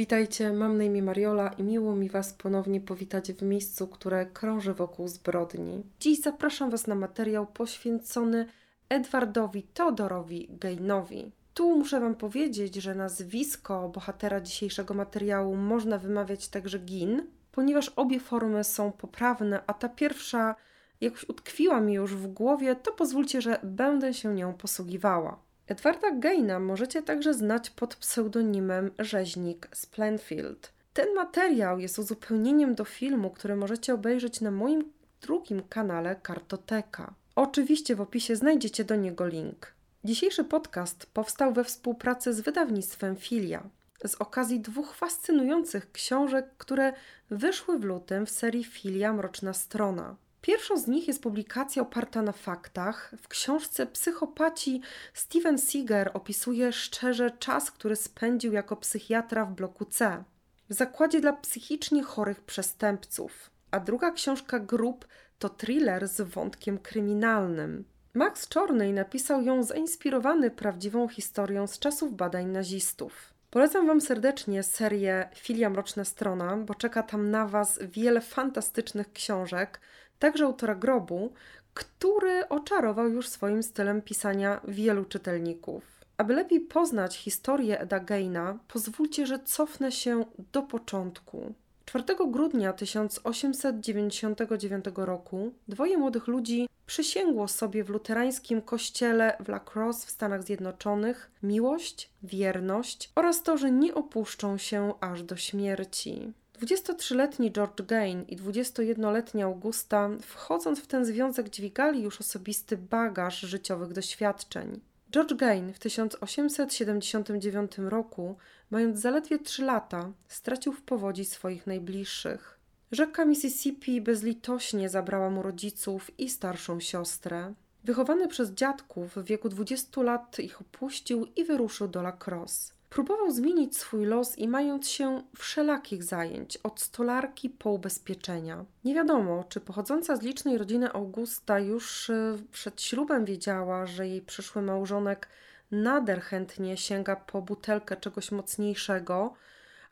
Witajcie, mam na imię Mariola i miło mi Was ponownie powitać w miejscu, które krąży wokół zbrodni. Dziś zapraszam Was na materiał poświęcony Edwardowi Teodorowi Gainowi. Tu muszę Wam powiedzieć, że nazwisko bohatera dzisiejszego materiału można wymawiać także Gin, ponieważ obie formy są poprawne, a ta pierwsza jakoś utkwiła mi już w głowie, to pozwólcie, że będę się nią posługiwała. Edwarda Gaina możecie także znać pod pseudonimem Rzeźnik z Plainfield. Ten materiał jest uzupełnieniem do filmu, który możecie obejrzeć na moim drugim kanale Kartoteka. Oczywiście w opisie znajdziecie do niego link. Dzisiejszy podcast powstał we współpracy z wydawnictwem Filia z okazji dwóch fascynujących książek, które wyszły w lutym w serii Filia Mroczna Strona. Pierwszą z nich jest publikacja oparta na faktach. W książce Psychopaci Steven Seeger opisuje szczerze czas, który spędził jako psychiatra w bloku C, w zakładzie dla psychicznie chorych przestępców. A druga książka Grup to thriller z wątkiem kryminalnym. Max Czornej napisał ją zainspirowany prawdziwą historią z czasów badań nazistów. Polecam Wam serdecznie serię Filia Mroczna Strona, bo czeka tam na Was wiele fantastycznych książek, także autora Grobu, który oczarował już swoim stylem pisania wielu czytelników. Aby lepiej poznać historię Eda Geina, pozwólcie, że cofnę się do początku. 4 grudnia 1899 roku dwoje młodych ludzi przysięgło sobie w luterańskim kościele w La Crosse w Stanach Zjednoczonych miłość, wierność oraz to, że nie opuszczą się aż do śmierci. 23-letni George Gain i 21-letnia Augusta, wchodząc w ten związek, dźwigali już osobisty bagaż życiowych doświadczeń. George Gain w 1879 roku, mając zaledwie 3 lata, stracił w powodzi swoich najbliższych. Rzeka Mississippi bezlitośnie zabrała mu rodziców i starszą siostrę. Wychowany przez dziadków w wieku 20 lat ich opuścił i wyruszył do La Crosse. Próbował zmienić swój los i mając się wszelakich zajęć, od stolarki po ubezpieczenia. Nie wiadomo, czy pochodząca z licznej rodziny Augusta już e, przed ślubem wiedziała, że jej przyszły małżonek nader chętnie sięga po butelkę czegoś mocniejszego,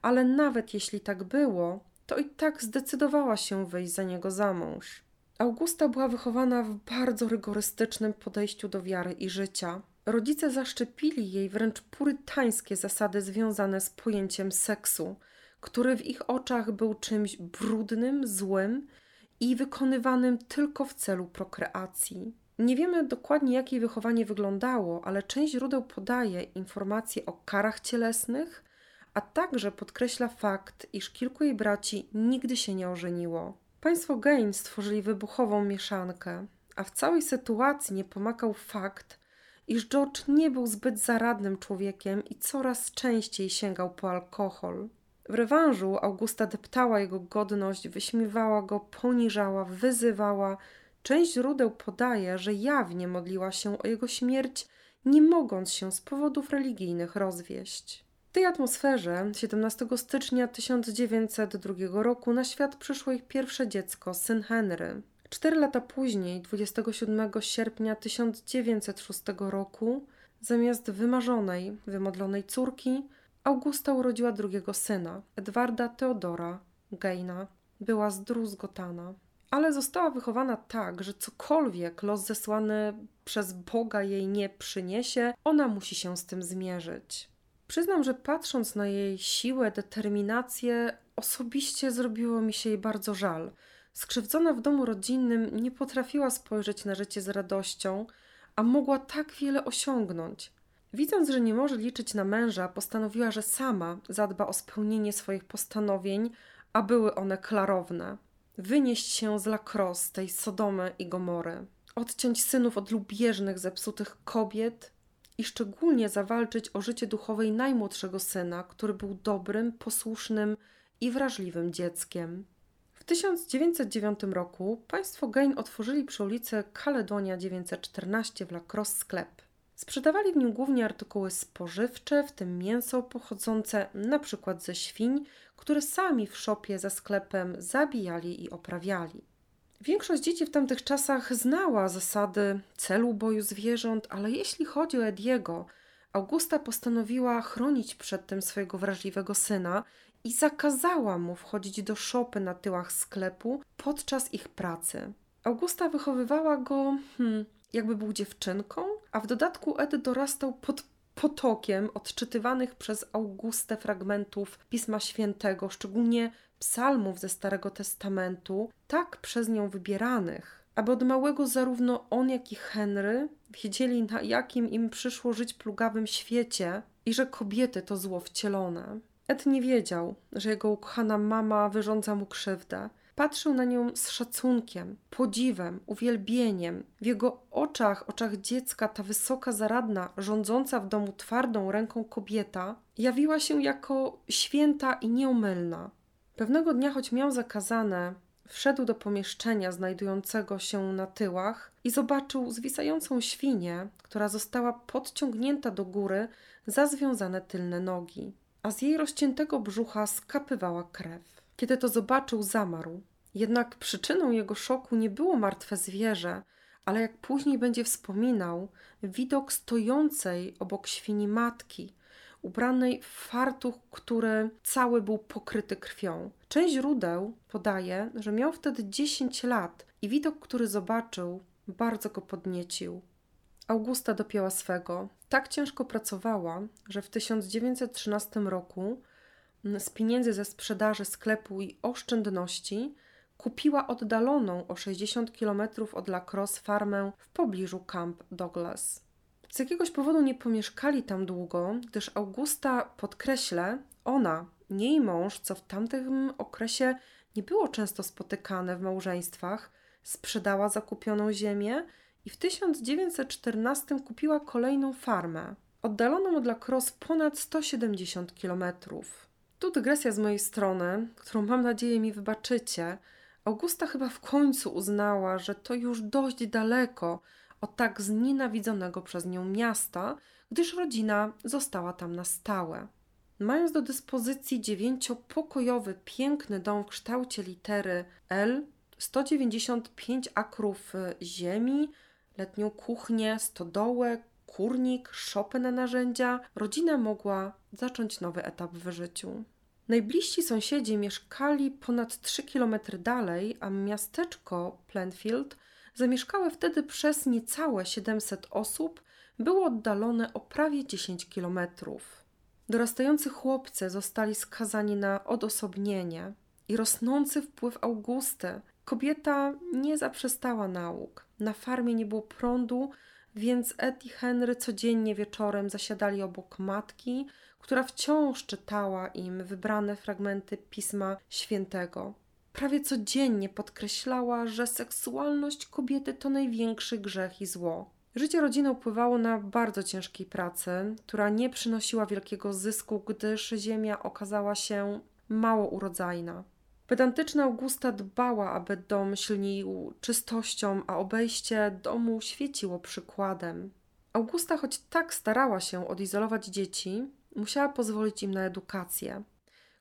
ale nawet jeśli tak było, to i tak zdecydowała się wyjść za niego za mąż. Augusta była wychowana w bardzo rygorystycznym podejściu do wiary i życia. Rodzice zaszczepili jej wręcz purytańskie zasady związane z pojęciem seksu, który w ich oczach był czymś brudnym, złym i wykonywanym tylko w celu prokreacji. Nie wiemy dokładnie, jak jej wychowanie wyglądało, ale część źródeł podaje informacje o karach cielesnych, a także podkreśla fakt, iż kilku jej braci nigdy się nie ożeniło. Państwo Gain stworzyli wybuchową mieszankę, a w całej sytuacji nie pomagał fakt, iż George nie był zbyt zaradnym człowiekiem i coraz częściej sięgał po alkohol. W rewanżu Augusta deptała jego godność, wyśmiewała go, poniżała, wyzywała. Część źródeł podaje, że jawnie modliła się o jego śmierć, nie mogąc się z powodów religijnych rozwieść. W tej atmosferze 17 stycznia 1902 roku na świat przyszło ich pierwsze dziecko, syn Henry. Cztery lata później, 27 sierpnia 1906 roku, zamiast wymarzonej, wymodlonej córki, Augusta urodziła drugiego syna, Edwarda Teodora Geina. Była zdruzgotana, ale została wychowana tak, że cokolwiek los zesłany przez Boga jej nie przyniesie, ona musi się z tym zmierzyć. Przyznam, że patrząc na jej siłę, determinację, osobiście zrobiło mi się jej bardzo żal – Skrzywdzona w domu rodzinnym nie potrafiła spojrzeć na życie z radością, a mogła tak wiele osiągnąć. Widząc, że nie może liczyć na męża, postanowiła, że sama zadba o spełnienie swoich postanowień, a były one klarowne. Wynieść się z lakros tej Sodomy i Gomory, odciąć synów od lubieżnych, zepsutych kobiet i szczególnie zawalczyć o życie duchowej najmłodszego syna, który był dobrym, posłusznym i wrażliwym dzieckiem. W 1909 roku państwo Gain otworzyli przy ulicy Kaledonia 914 w La Crosse sklep. Sprzedawali w nim głównie artykuły spożywcze, w tym mięso pochodzące np. ze świń, które sami w szopie za sklepem zabijali i oprawiali. Większość dzieci w tamtych czasach znała zasady celu boju zwierząt, ale jeśli chodzi o Ediego, Augusta postanowiła chronić przed tym swojego wrażliwego syna i zakazała mu wchodzić do szopy na tyłach sklepu podczas ich pracy. Augusta wychowywała go, hmm, jakby był dziewczynką, a w dodatku Ed dorastał pod potokiem odczytywanych przez Augustę fragmentów Pisma Świętego, szczególnie psalmów ze Starego Testamentu, tak przez nią wybieranych, aby od małego zarówno on, jak i Henry wiedzieli, na jakim im przyszło żyć plugawym świecie i że kobiety to zło wcielone. Ed nie wiedział, że jego ukochana mama wyrządza mu krzywdę. Patrzył na nią z szacunkiem, podziwem, uwielbieniem. W jego oczach, oczach dziecka, ta wysoka, zaradna, rządząca w domu twardą ręką kobieta jawiła się jako święta i nieomylna. Pewnego dnia, choć miał zakazane, wszedł do pomieszczenia znajdującego się na tyłach i zobaczył zwisającą świnię, która została podciągnięta do góry za związane tylne nogi, a z jej rozciętego brzucha skapywała krew. Kiedy to zobaczył, zamarł. Jednak przyczyną jego szoku nie było martwe zwierzę, ale jak później będzie wspominał, widok stojącej obok świni matki, ubranej w fartuch, który cały był pokryty krwią. Część źródeł podaje, że miał wtedy 10 lat i widok, który zobaczył, bardzo go podniecił. Augusta dopięła swego. Tak ciężko pracowała, że w 1913 roku z pieniędzy ze sprzedaży sklepu i oszczędności kupiła oddaloną o 60 km od La Crosse farmę w pobliżu Camp Douglas. Z jakiegoś powodu nie pomieszkali tam długo, gdyż Augusta, podkreślę, ona, nie jej mąż, co w tamtym okresie nie było często spotykane w małżeństwach, sprzedała zakupioną ziemię i w 1914 kupiła kolejną farmę, oddaloną od La Crosse ponad 170 kilometrów. Tu dygresja z mojej strony, którą mam nadzieję mi wybaczycie. Augusta chyba w końcu uznała, że to już dość daleko od tak znienawidzonego przez nią miasta, gdyż rodzina została tam na stałe. Mając do dyspozycji dziewięciopokojowy, piękny dom w kształcie litery L, 195 akrów ziemi, letnią kuchnię, stodołę, kurnik, szopę na narzędzia, rodzina mogła zacząć nowy etap w życiu. Najbliżsi sąsiedzi mieszkali ponad 3 km dalej, a miasteczko Planfield, zamieszkałe wtedy przez niecałe 700 osób, było oddalone o prawie 10 kilometrów. Dorastający chłopcy zostali skazani na odosobnienie i rosnący wpływ Augusty. Kobieta nie zaprzestała nauk. Na farmie nie było prądu, więc Ed i Henry codziennie wieczorem zasiadali obok matki, która wciąż czytała im wybrane fragmenty Pisma Świętego. Prawie codziennie podkreślała, że seksualność kobiety to największy grzech i zło. Życie rodziny upływało na bardzo ciężkiej pracy, która nie przynosiła wielkiego zysku, gdyż ziemia okazała się mało urodzajna. Pedantyczna Augusta dbała, aby dom silnił czystością, a obejście domu świeciło przykładem. Augusta, choć tak starała się odizolować dzieci, musiała pozwolić im na edukację,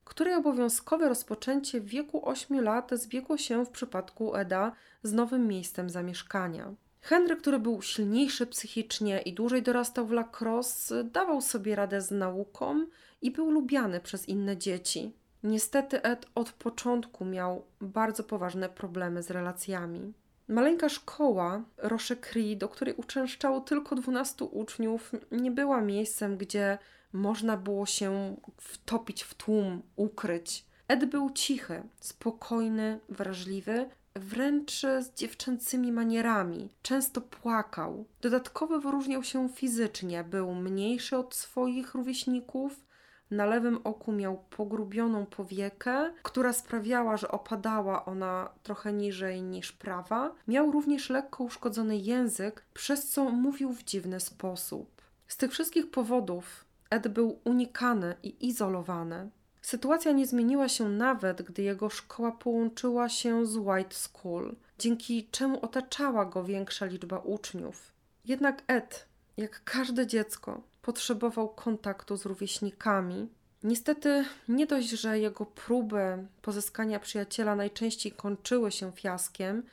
której obowiązkowe rozpoczęcie w wieku 8 lat zbiegło się w przypadku Eda z nowym miejscem zamieszkania. Henry, który był silniejszy psychicznie i dłużej dorastał w lacrosse, dawał sobie radę z nauką i był lubiany przez inne dzieci. Niestety Ed od początku miał bardzo poważne problemy z relacjami. Maleńka szkoła Rochecri, do której uczęszczało tylko 12 uczniów, nie była miejscem, gdzie można było się wtopić w tłum, ukryć. Ed był cichy, spokojny, wrażliwy, wręcz z dziewczęcymi manierami. Często płakał. Dodatkowo wyróżniał się fizycznie. Był mniejszy od swoich rówieśników, na lewym oku miał pogrubioną powiekę, która sprawiała, że opadała ona trochę niżej niż prawa. Miał również lekko uszkodzony język, przez co mówił w dziwny sposób. Z tych wszystkich powodów Ed był unikany i izolowany. Sytuacja nie zmieniła się nawet, gdy jego szkoła połączyła się z White School, dzięki czemu otaczała go większa liczba uczniów. Jednak Ed, jak każde dziecko, potrzebował kontaktu z rówieśnikami. Niestety, nie dość, że jego próby pozyskania przyjaciela najczęściej kończyły się fiaskiem,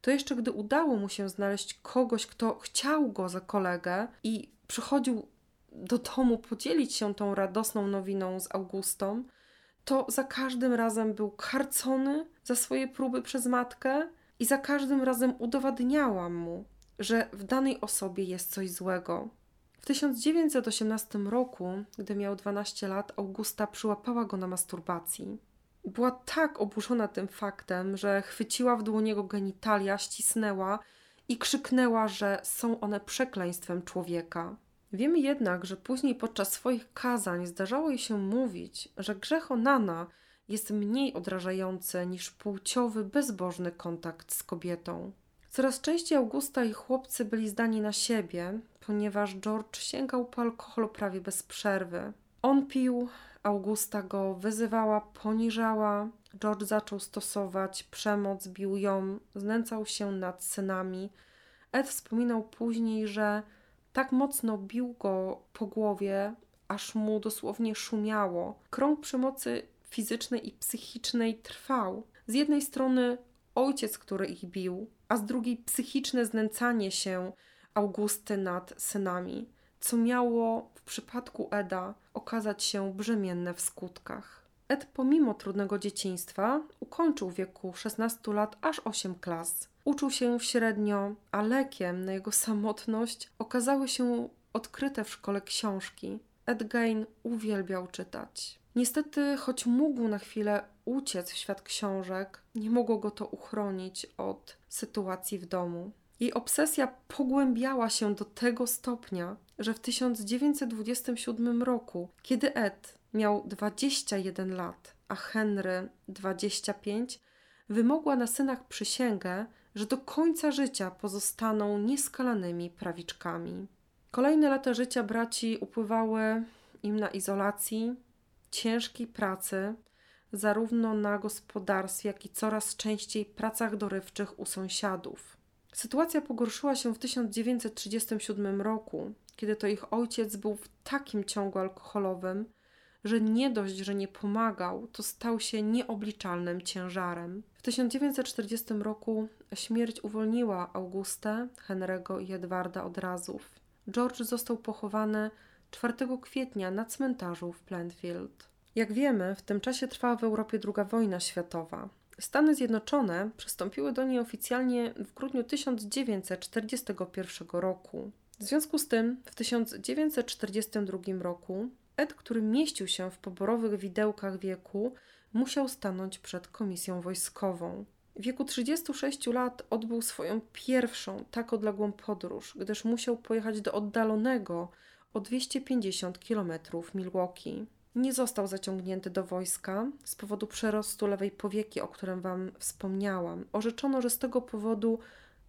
to jeszcze gdy udało mu się znaleźć kogoś, kto chciał go za kolegę i przychodził do domu podzielić się tą radosną nowiną z Augustą, to za każdym razem był karcony za swoje próby przez matkę i za każdym razem udowadniałam mu, że w danej osobie jest coś złego. W 1918 roku, gdy miał 12 lat, Augusta przyłapała go na masturbacji. Była tak oburzona tym faktem, że chwyciła w dłoń jego genitalia, ścisnęła i krzyknęła, że są one przekleństwem człowieka. Wiemy jednak, że później podczas swoich kazań zdarzało jej się mówić, że grzech Onana jest mniej odrażający niż płciowy, bezbożny kontakt z kobietą. Coraz częściej Augusta i chłopcy byli zdani na siebie, ponieważ George sięgał po alkohol prawie bez przerwy. On pił, Augusta go wyzywała, poniżała. George zaczął stosować przemoc, bił ją, znęcał się nad synami. Ed wspominał później, że tak mocno bił go po głowie, aż mu dosłownie szumiało. Krąg przemocy fizycznej i psychicznej trwał. Z jednej strony ojciec, który ich bił, a z drugiej psychiczne znęcanie się Augusty nad synami, co miało w przypadku Eda okazać się brzemienne w skutkach. Ed, pomimo trudnego dzieciństwa, ukończył w wieku 16 lat aż 8 klas. Uczył się średnio, a lekiem na jego samotność okazały się odkryte w szkole książki. Ed Gein uwielbiał czytać. Niestety, choć mógł na chwilę uciec w świat książek, nie mogło go to uchronić od sytuacji w domu. Jej obsesja pogłębiała się do tego stopnia, że w 1927 roku, kiedy Ed miał 21 lat, a Henry 25, wymogła na synach przysięgę, że do końca życia pozostaną nieskalanymi prawiczkami. Kolejne lata życia braci upływały im na izolacji, ciężkiej pracy, zarówno na gospodarstwie, jak i coraz częściej pracach dorywczych u sąsiadów. Sytuacja pogorszyła się w 1937 roku, kiedy to ich ojciec był w takim ciągu alkoholowym, że nie dość, że nie pomagał, to stał się nieobliczalnym ciężarem. W 1940 roku śmierć uwolniła Augustę, Henry'ego i Edwarda od razów. George został pochowany 4 kwietnia na cmentarzu w Plantfield. Jak wiemy, w tym czasie trwała w Europie II wojna światowa. Stany Zjednoczone przystąpiły do niej oficjalnie w grudniu 1941 roku. W związku z tym w 1942 roku Ed, który mieścił się w poborowych widełkach wieku, musiał stanąć przed komisją wojskową. W wieku 36 lat odbył swoją pierwszą tak odległą podróż, gdyż musiał pojechać do oddalonego o 250 km Milwaukee. Nie został zaciągnięty do wojska z powodu przerostu lewej powieki, o którym Wam wspomniałam. Orzeczono, że z tego powodu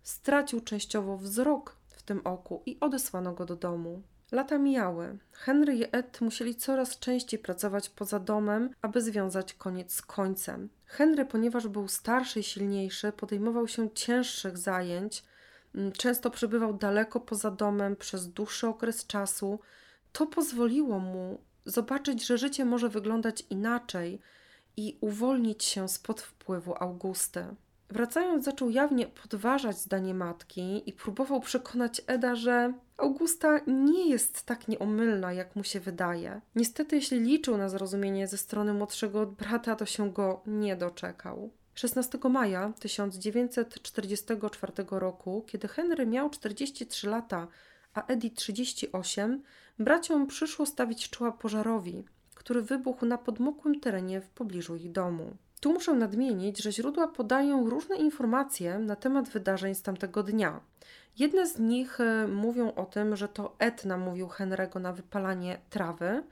stracił częściowo wzrok w tym oku i odesłano go do domu. Lata mijały. Henry i Ed musieli coraz częściej pracować poza domem, aby związać koniec z końcem. Henry, ponieważ był starszy i silniejszy, podejmował się cięższych zajęć, często przebywał daleko poza domem przez dłuższy okres czasu. To pozwoliło mu zobaczyć, że życie może wyglądać inaczej i uwolnić się spod wpływu Augusty. Wracając, zaczął jawnie podważać zdanie matki i próbował przekonać Eda, że Augusta nie jest tak nieomylna, jak mu się wydaje. Niestety, jeśli liczył na zrozumienie ze strony młodszego brata, to się go nie doczekał. 16 maja 1944 roku, kiedy Henry miał 43 lata, a Eddie 38, braciom przyszło stawić czoła pożarowi, który wybuchł na podmokłym terenie w pobliżu ich domu. Tu muszę nadmienić, że źródła podają różne informacje na temat wydarzeń z tamtego dnia. Jedne z nich e, mówią o tym, że to Ed namówił Henry'ego na wypalanie trawy,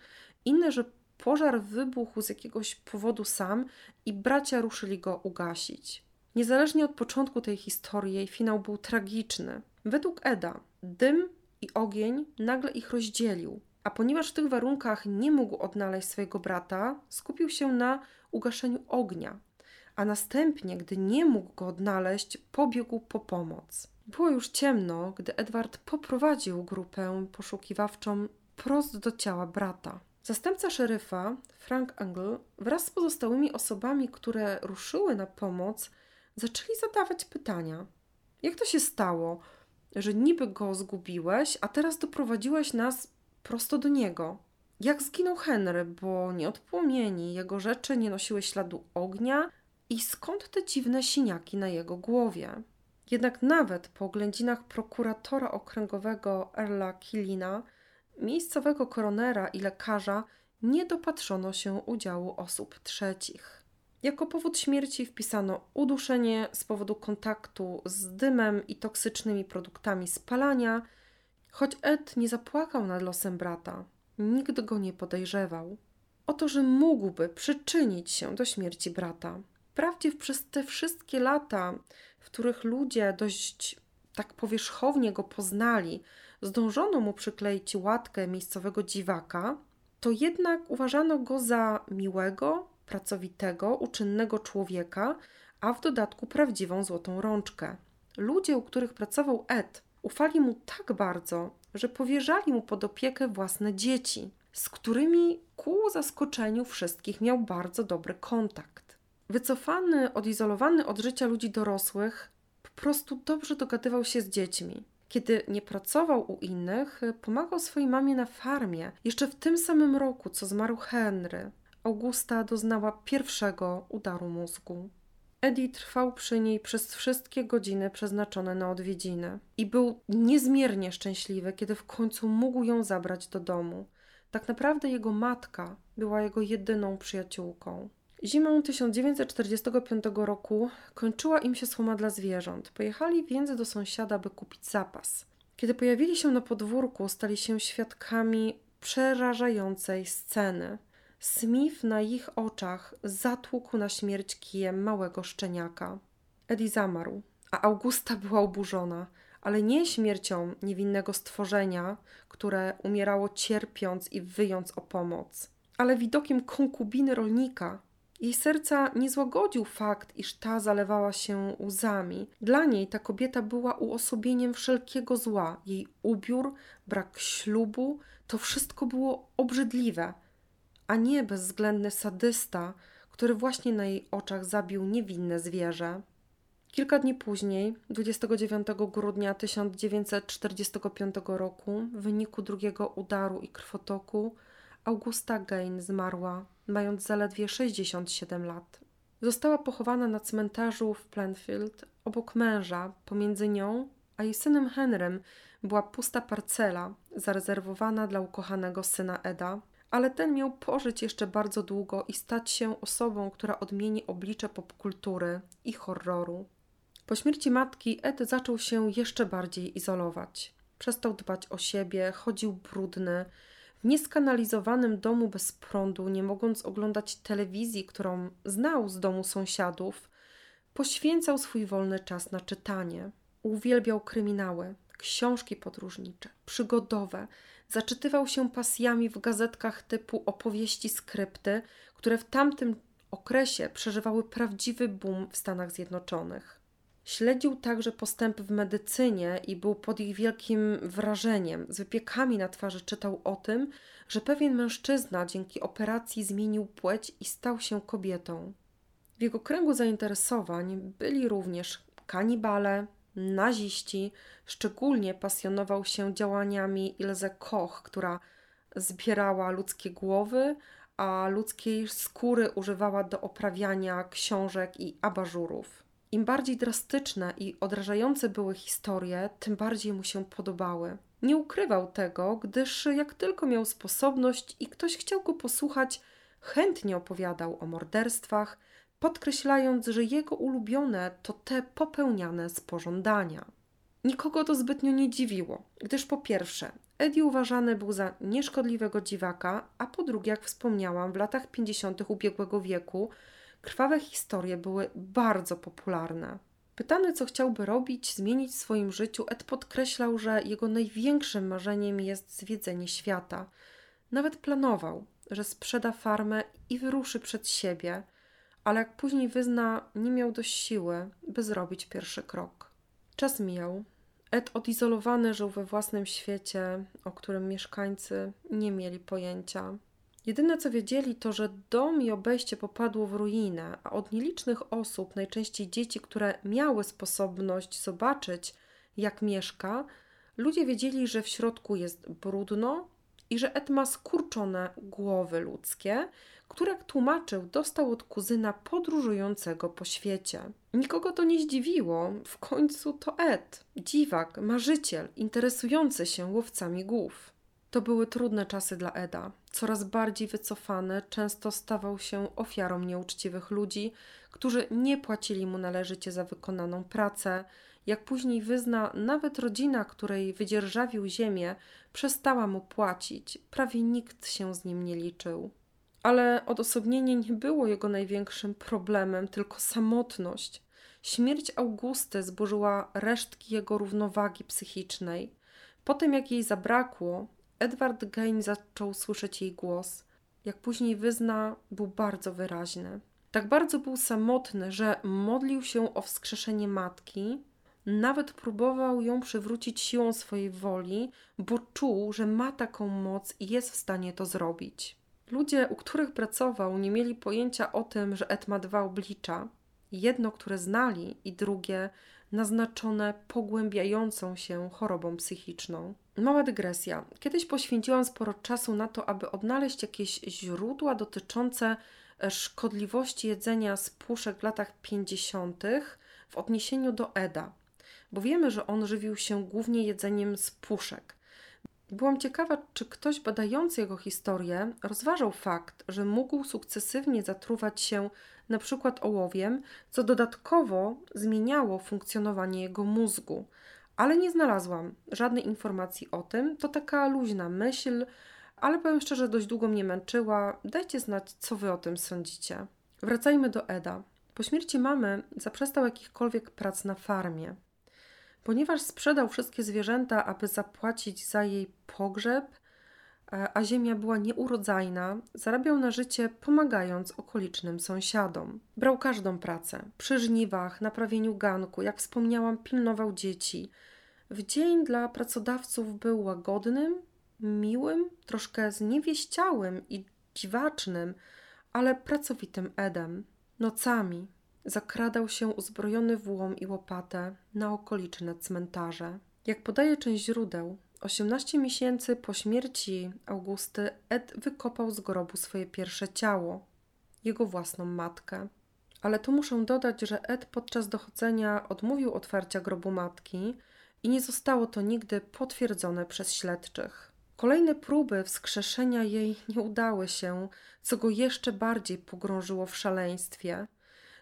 inne, że pożar wybuchł z jakiegoś powodu sam i bracia ruszyli go ugasić. Niezależnie od początku tej historii, jej finał był tragiczny. Według Eda dym i ogień nagle ich rozdzielił, a ponieważ w tych warunkach nie mógł odnaleźć swojego brata, skupił się na ugaszeniu ognia, a następnie, gdy nie mógł go odnaleźć, pobiegł po pomoc. Było już ciemno, gdy Edward poprowadził grupę poszukiwawczą prost do ciała brata. Zastępca szeryfa, Frank Angle, wraz z pozostałymi osobami, które ruszyły na pomoc, zaczęli zadawać pytania. Jak to się stało, że niby go zgubiłeś, a teraz doprowadziłeś nas prosto do niego. Jak zginął Henry, bo nie od płomieni, jego rzeczy nie nosiły śladu ognia i skąd te dziwne siniaki na jego głowie? Jednak nawet po oględzinach prokuratora okręgowego Erla Killina, miejscowego koronera i lekarza nie dopatrzono się udziału osób trzecich. Jako powód śmierci wpisano uduszenie z powodu kontaktu z dymem i toksycznymi produktami spalania, choć Ed nie zapłakał nad losem brata. Nikt go nie podejrzewał o to, że mógłby przyczynić się do śmierci brata. Wprawdzie przez te wszystkie lata, w których ludzie dość tak powierzchownie go poznali, zdążono mu przykleić łatkę miejscowego dziwaka, to jednak uważano go za miłego, pracowitego, uczynnego człowieka, a w dodatku prawdziwą złotą rączkę. Ludzie, u których pracował Ed, ufali mu tak bardzo, że powierzali mu pod opiekę własne dzieci, z którymi ku zaskoczeniu wszystkich miał bardzo dobry kontakt. Wycofany, odizolowany od życia ludzi dorosłych, po prostu dobrze dogadywał się z dziećmi. Kiedy nie pracował u innych, pomagał swojej mamie na farmie. Jeszcze w tym samym roku, co zmarł Henry, Augusta doznała pierwszego udaru mózgu. Eddie trwał przy niej przez wszystkie godziny przeznaczone na odwiedziny i był niezmiernie szczęśliwy, kiedy w końcu mógł ją zabrać do domu. Tak naprawdę jego matka była jego jedyną przyjaciółką. Zimą 1945 roku kończyła im się słoma dla zwierząt. Pojechali więc do sąsiada, by kupić zapas. Kiedy pojawili się na podwórku, stali się świadkami przerażającej sceny. Smith na ich oczach zatłukł na śmierć kijem małego szczeniaka. Eddie zamarł, a Augusta była oburzona, ale nie śmiercią niewinnego stworzenia, które umierało cierpiąc i wyjąc o pomoc, ale widokiem konkubiny rolnika. Jej serca nie złagodził fakt, iż ta zalewała się łzami. Dla niej ta kobieta była uosobieniem wszelkiego zła. Jej ubiór, brak ślubu, to wszystko było obrzydliwe a nie bezwzględny sadysta, który właśnie na jej oczach zabił niewinne zwierzę. Kilka dni później, 29 grudnia 1945 roku, w wyniku drugiego udaru i krwotoku, Augusta Gain zmarła, mając zaledwie 67 lat. Została pochowana na cmentarzu w Planfield obok męża, pomiędzy nią a jej synem Henrym była pusta parcela zarezerwowana dla ukochanego syna Eda, ale ten miał pożyć jeszcze bardzo długo i stać się osobą, która odmieni oblicze popkultury i horroru. Po śmierci matki Ed zaczął się jeszcze bardziej izolować. Przestał dbać o siebie, chodził brudny, nieskanalizowanym domu bez prądu, nie mogąc oglądać telewizji, którą znał z domu sąsiadów, poświęcał swój wolny czas na czytanie. Uwielbiał kryminały, książki podróżnicze, przygodowe, zaczytywał się pasjami w gazetkach typu opowieści skrypty, które w tamtym okresie przeżywały prawdziwy boom w Stanach Zjednoczonych. Śledził także postępy w medycynie i był pod ich wielkim wrażeniem. Z wypiekami na twarzy czytał o tym, że pewien mężczyzna dzięki operacji zmienił płeć i stał się kobietą. W jego kręgu zainteresowań byli również kanibale, naziści, szczególnie pasjonował się działaniami Ilze Koch, która zbierała ludzkie głowy, a ludzkiej skóry używała do oprawiania książek i abażurów. Im bardziej drastyczne i odrażające były historie, tym bardziej mu się podobały. Nie ukrywał tego, gdyż jak tylko miał sposobność i ktoś chciał go posłuchać, chętnie opowiadał o morderstwach, podkreślając, że jego ulubione to te popełniane z pożądania. Nikogo to zbytnio nie dziwiło, gdyż po pierwsze, Eddie uważany był za nieszkodliwego dziwaka, a po drugie, jak wspomniałam, w latach 50. ubiegłego wieku krwawe historie były bardzo popularne. Pytany, co chciałby robić, zmienić w swoim życiu, Ed podkreślał, że jego największym marzeniem jest zwiedzenie świata. Nawet planował, że sprzeda farmę i wyruszy przed siebie – ale jak później wyzna, nie miał dość siły, by zrobić pierwszy krok. Czas mijał. Ed odizolowany żył we własnym świecie, o którym mieszkańcy nie mieli pojęcia. Jedyne co wiedzieli to, że dom i obejście popadło w ruinę, a od nielicznych osób, najczęściej dzieci, które miały sposobność zobaczyć, jak mieszka, ludzie wiedzieli, że w środku jest brudno i że Ed ma skurczone głowy ludzkie, które, jak tłumaczył, dostał od kuzyna podróżującego po świecie. Nikogo to nie zdziwiło, w końcu to Ed, dziwak, marzyciel, interesujący się łowcami głów. To były trudne czasy dla Eda. Coraz bardziej wycofany, często stawał się ofiarą nieuczciwych ludzi, którzy nie płacili mu należycie za wykonaną pracę. Jak później wyzna, nawet rodzina, której wydzierżawił ziemię, przestała mu płacić. Prawie nikt się z nim nie liczył. Ale odosobnienie nie było jego największym problemem, tylko samotność. Śmierć Augusty zburzyła resztki jego równowagi psychicznej. Potem, jak jej zabrakło, Edward Gain zaczął słyszeć jej głos. Jak później wyzna, był bardzo wyraźny. Tak bardzo był samotny, że modlił się o wskrzeszenie matki, nawet próbował ją przywrócić siłą swojej woli, bo czuł, że ma taką moc i jest w stanie to zrobić. Ludzie, u których pracował, nie mieli pojęcia o tym, że Ed ma dwa oblicza. Jedno, które znali, i drugie, naznaczone pogłębiającą się chorobą psychiczną. Mała dygresja. Kiedyś poświęciłam sporo czasu na to, aby odnaleźć jakieś źródła dotyczące e, szkodliwości jedzenia z puszek w latach 50. w odniesieniu do Eda, bo wiemy, że on żywił się głównie jedzeniem z puszek. Byłam ciekawa, czy ktoś badający jego historię rozważał fakt, że mógł sukcesywnie zatruwać się przykład ołowiem, co dodatkowo zmieniało funkcjonowanie jego mózgu. Ale nie znalazłam żadnej informacji o tym. To taka luźna myśl, ale powiem szczerze, dość długo mnie męczyła. Dajcie znać, co wy o tym sądzicie. Wracajmy do Eda. Po śmierci mamy zaprzestał jakichkolwiek prac na farmie. Ponieważ sprzedał wszystkie zwierzęta, aby zapłacić za jej pogrzeb, a ziemia była nieurodzajna, zarabiał na życie pomagając okolicznym sąsiadom. Brał każdą pracę przy żniwach, naprawieniu ganku, jak wspomniałam, pilnował dzieci. W dzień dla pracodawców był łagodnym, miłym, troszkę zniewieściałym i dziwacznym, ale pracowitym Edem. Nocami zakradał się uzbrojony w łom i łopatę na okoliczne cmentarze. Jak podaje część źródeł, 18 miesięcy po śmierci Augusty Ed wykopał z grobu swoje pierwsze ciało, jego własną matkę. Ale tu muszę dodać, że Ed podczas dochodzenia odmówił otwarcia grobu matki i nie zostało to nigdy potwierdzone przez śledczych. Kolejne próby wskrzeszenia jej nie udały się, co go jeszcze bardziej pogrążyło w szaleństwie.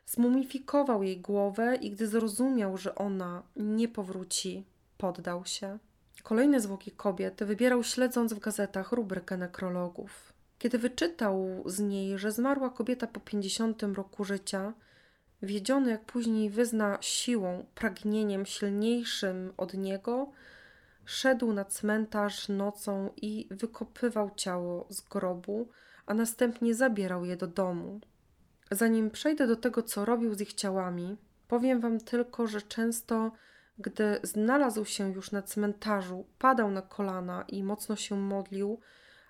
Zmumifikował jej głowę i gdy zrozumiał, że ona nie powróci, poddał się. Kolejne zwłoki kobiet wybierał śledząc w gazetach rubrykę nekrologów. Kiedy wyczytał z niej, że zmarła kobieta po 50 roku życia, wiedziony jak później wyzna siłą, pragnieniem silniejszym od niego, szedł na cmentarz nocą i wykopywał ciało z grobu, a następnie zabierał je do domu. Zanim przejdę do tego, co robił z ich ciałami, powiem Wam tylko, że często, gdy znalazł się już na cmentarzu, padał na kolana i mocno się modlił,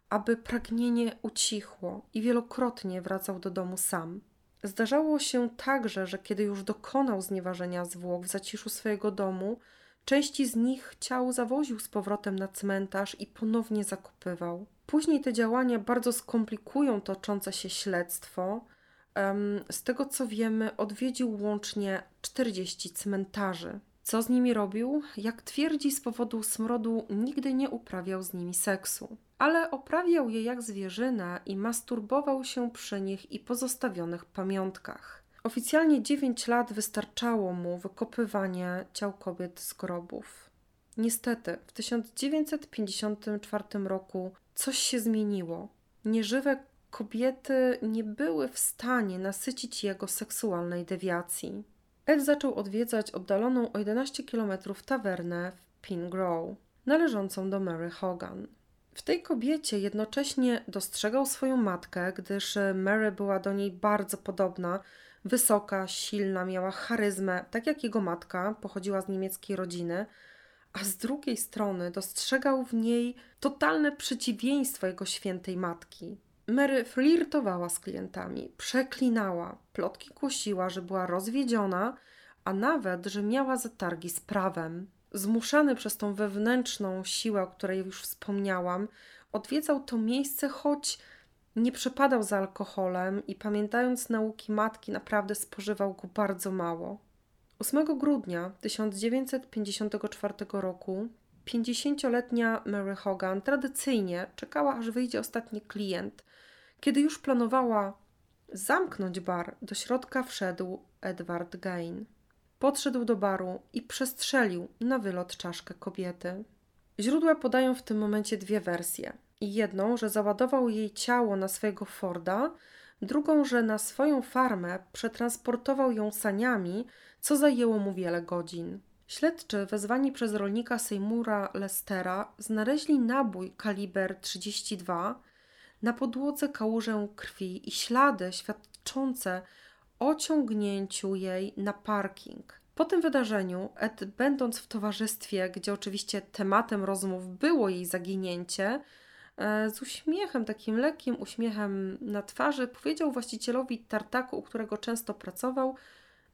aby pragnienie ucichło i wielokrotnie wracał do domu sam. Zdarzało się także, że kiedy już dokonał znieważenia zwłok w zaciszu swojego domu, części z nich ciał zawoził z powrotem na cmentarz i ponownie zakopywał. Później te działania bardzo skomplikują toczące się śledztwo, z tego co wiemy, odwiedził łącznie 40 cmentarzy. Co z nimi robił? Jak twierdzi, z powodu smrodu nigdy nie uprawiał z nimi seksu, ale oprawiał je jak zwierzynę i masturbował się przy nich i pozostawionych pamiątkach. Oficjalnie 9 lat wystarczało mu wykopywanie ciał kobiet z grobów. Niestety, w 1954 roku coś się zmieniło. Nieżywe kobiety nie były w stanie nasycić jego seksualnej dewiacji. Ed zaczął odwiedzać oddaloną o 11 km tawernę w Pingrove, należącą do Mary Hogan. W tej kobiecie jednocześnie dostrzegał swoją matkę, gdyż Mary była do niej bardzo podobna, wysoka, silna, miała charyzmę, tak jak jego matka, pochodziła z niemieckiej rodziny, a z drugiej strony dostrzegał w niej totalne przeciwieństwo jego świętej matki. Mary flirtowała z klientami, przeklinała, plotki głosiła, że była rozwiedziona, a nawet, że miała zatargi z prawem. Zmuszany przez tą wewnętrzną siłę, o której już wspomniałam, odwiedzał to miejsce, choć nie przepadał za alkoholem i pamiętając nauki matki, naprawdę spożywał go bardzo mało. 8 grudnia 1954 roku 50-letnia Mary Hogan tradycyjnie czekała, aż wyjdzie ostatni klient. Kiedy już planowała zamknąć bar, do środka wszedł Edward Gain. Podszedł do baru i przestrzelił na wylot czaszkę kobiety. Źródła podają w tym momencie dwie wersje. Jedną, że załadował jej ciało na swojego Forda, drugą, że na swoją farmę przetransportował ją saniami, co zajęło mu wiele godzin. Śledczy wezwani przez rolnika Seymoura Lestera znaleźli nabój kaliber 32 na podłodze kałużę krwi i ślady świadczące o ciągnięciu jej na parking. Po tym wydarzeniu Ed, będąc w towarzystwie, gdzie oczywiście tematem rozmów było jej zaginięcie, e, z uśmiechem, takim lekkim uśmiechem na twarzy, powiedział właścicielowi tartaku, u którego często pracował,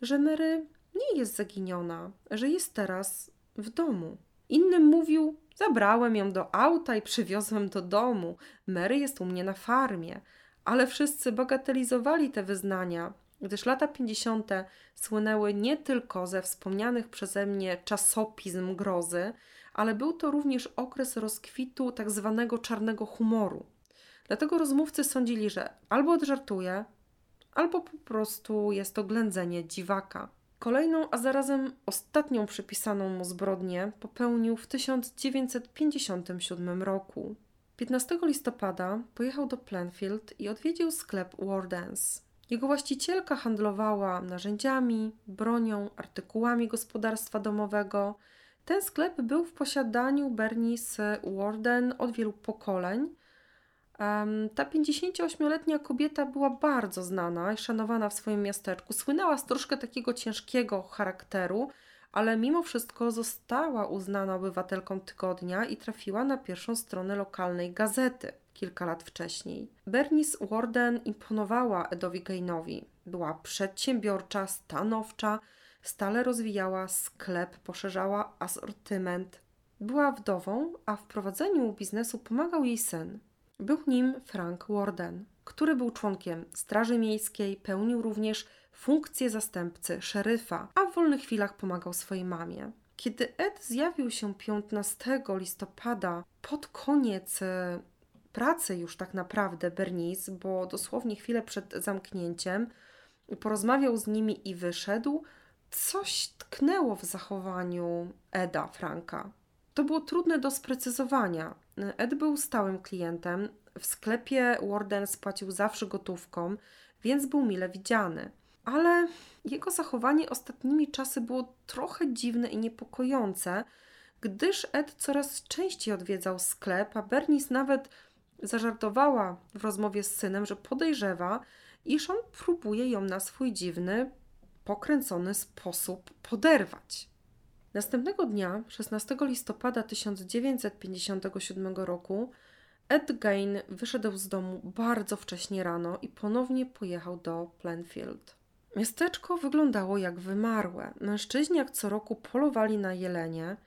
że Mary nie jest zaginiona, że jest teraz w domu. Innym mówił: Zabrałem ją do auta i przywiozłem do domu. Mary jest u mnie na farmie. Ale wszyscy bagatelizowali te wyznania, gdyż lata 50. słynęły nie tylko ze wspomnianych przeze mnie czasopism grozy, ale był to również okres rozkwitu tak zwanego czarnego humoru. Dlatego rozmówcy sądzili, że albo odżartuje, albo po prostu jest to ględzenie dziwaka. Kolejną, a zarazem ostatnią przypisaną mu zbrodnię popełnił w 1957 roku. 15 listopada pojechał do Planfield i odwiedził sklep Wardens. Jego właścicielka handlowała narzędziami, bronią, artykułami gospodarstwa domowego. Ten sklep był w posiadaniu Bernice Warden od wielu pokoleń. Ta 58-letnia kobieta była bardzo znana i szanowana w swoim miasteczku. Słynęła z troszkę takiego ciężkiego charakteru, ale mimo wszystko została uznana obywatelką tygodnia i trafiła na pierwszą stronę lokalnej gazety kilka lat wcześniej. Bernice Warden imponowała Edowi Gainowi. Była przedsiębiorcza, stanowcza, stale rozwijała sklep, poszerzała asortyment. Była wdową, a w prowadzeniu biznesu pomagał jej syn. Był nim Frank Warden, który był członkiem Straży Miejskiej, pełnił również funkcję zastępcy szeryfa, a w wolnych chwilach pomagał swojej mamie. Kiedy Ed zjawił się 15 listopada, pod koniec e, pracy już tak naprawdę Bernice, bo dosłownie chwilę przed zamknięciem, porozmawiał z nimi i wyszedł, coś tknęło w zachowaniu Eda Franka. To było trudne do sprecyzowania. Ed był stałym klientem, w sklepie Warden spłacił zawsze gotówką, więc był mile widziany. Ale jego zachowanie ostatnimi czasy było trochę dziwne i niepokojące, gdyż Ed coraz częściej odwiedzał sklep, a Bernice nawet zażartowała w rozmowie z synem, że podejrzewa, iż on próbuje ją na swój dziwny, pokręcony sposób poderwać. Następnego dnia, 16 listopada 1957 roku, Ed Gain wyszedł z domu bardzo wcześnie rano i ponownie pojechał do Planfield. Miasteczko wyglądało jak wymarłe. Mężczyźni jak co roku polowali na jelenie,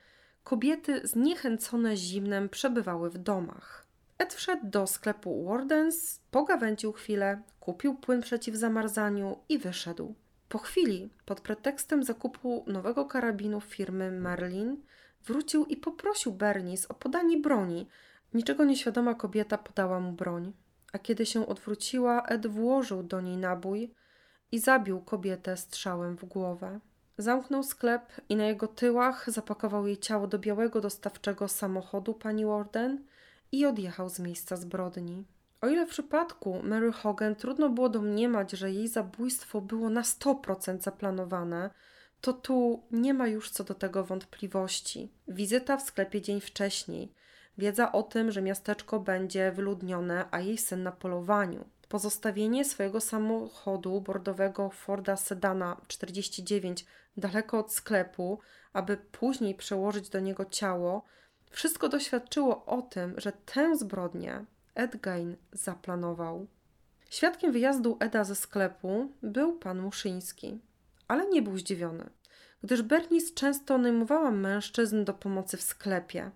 kobiety zniechęcone zimnem przebywały w domach. Ed wszedł do sklepu Wardens, pogawędził chwilę, kupił płyn przeciw zamarzaniu i wyszedł. Po chwili, pod pretekstem zakupu nowego karabinu firmy Merlin, wrócił i poprosił Bernice o podanie broni. Niczego nieświadoma kobieta podała mu broń, a kiedy się odwróciła, Ed włożył do niej nabój i zabił kobietę strzałem w głowę. Zamknął sklep i na jego tyłach zapakował jej ciało do białego dostawczego samochodu pani Warden i odjechał z miejsca zbrodni. O ile w przypadku Mary Hogan trudno było domniemać, że jej zabójstwo było na 100% zaplanowane, to tu nie ma już co do tego wątpliwości. Wizyta w sklepie dzień wcześniej, wiedza o tym, że miasteczko będzie wyludnione, a jej syn na polowaniu, pozostawienie swojego samochodu bordowego Forda Sedana 49 daleko od sklepu, aby później przełożyć do niego ciało, wszystko doświadczyło o tym, że tę zbrodnię Ed Gain zaplanował. Świadkiem wyjazdu Eda ze sklepu był pan Muszyński, ale nie był zdziwiony, gdyż Bernice często najmowała mężczyzn do pomocy w sklepie.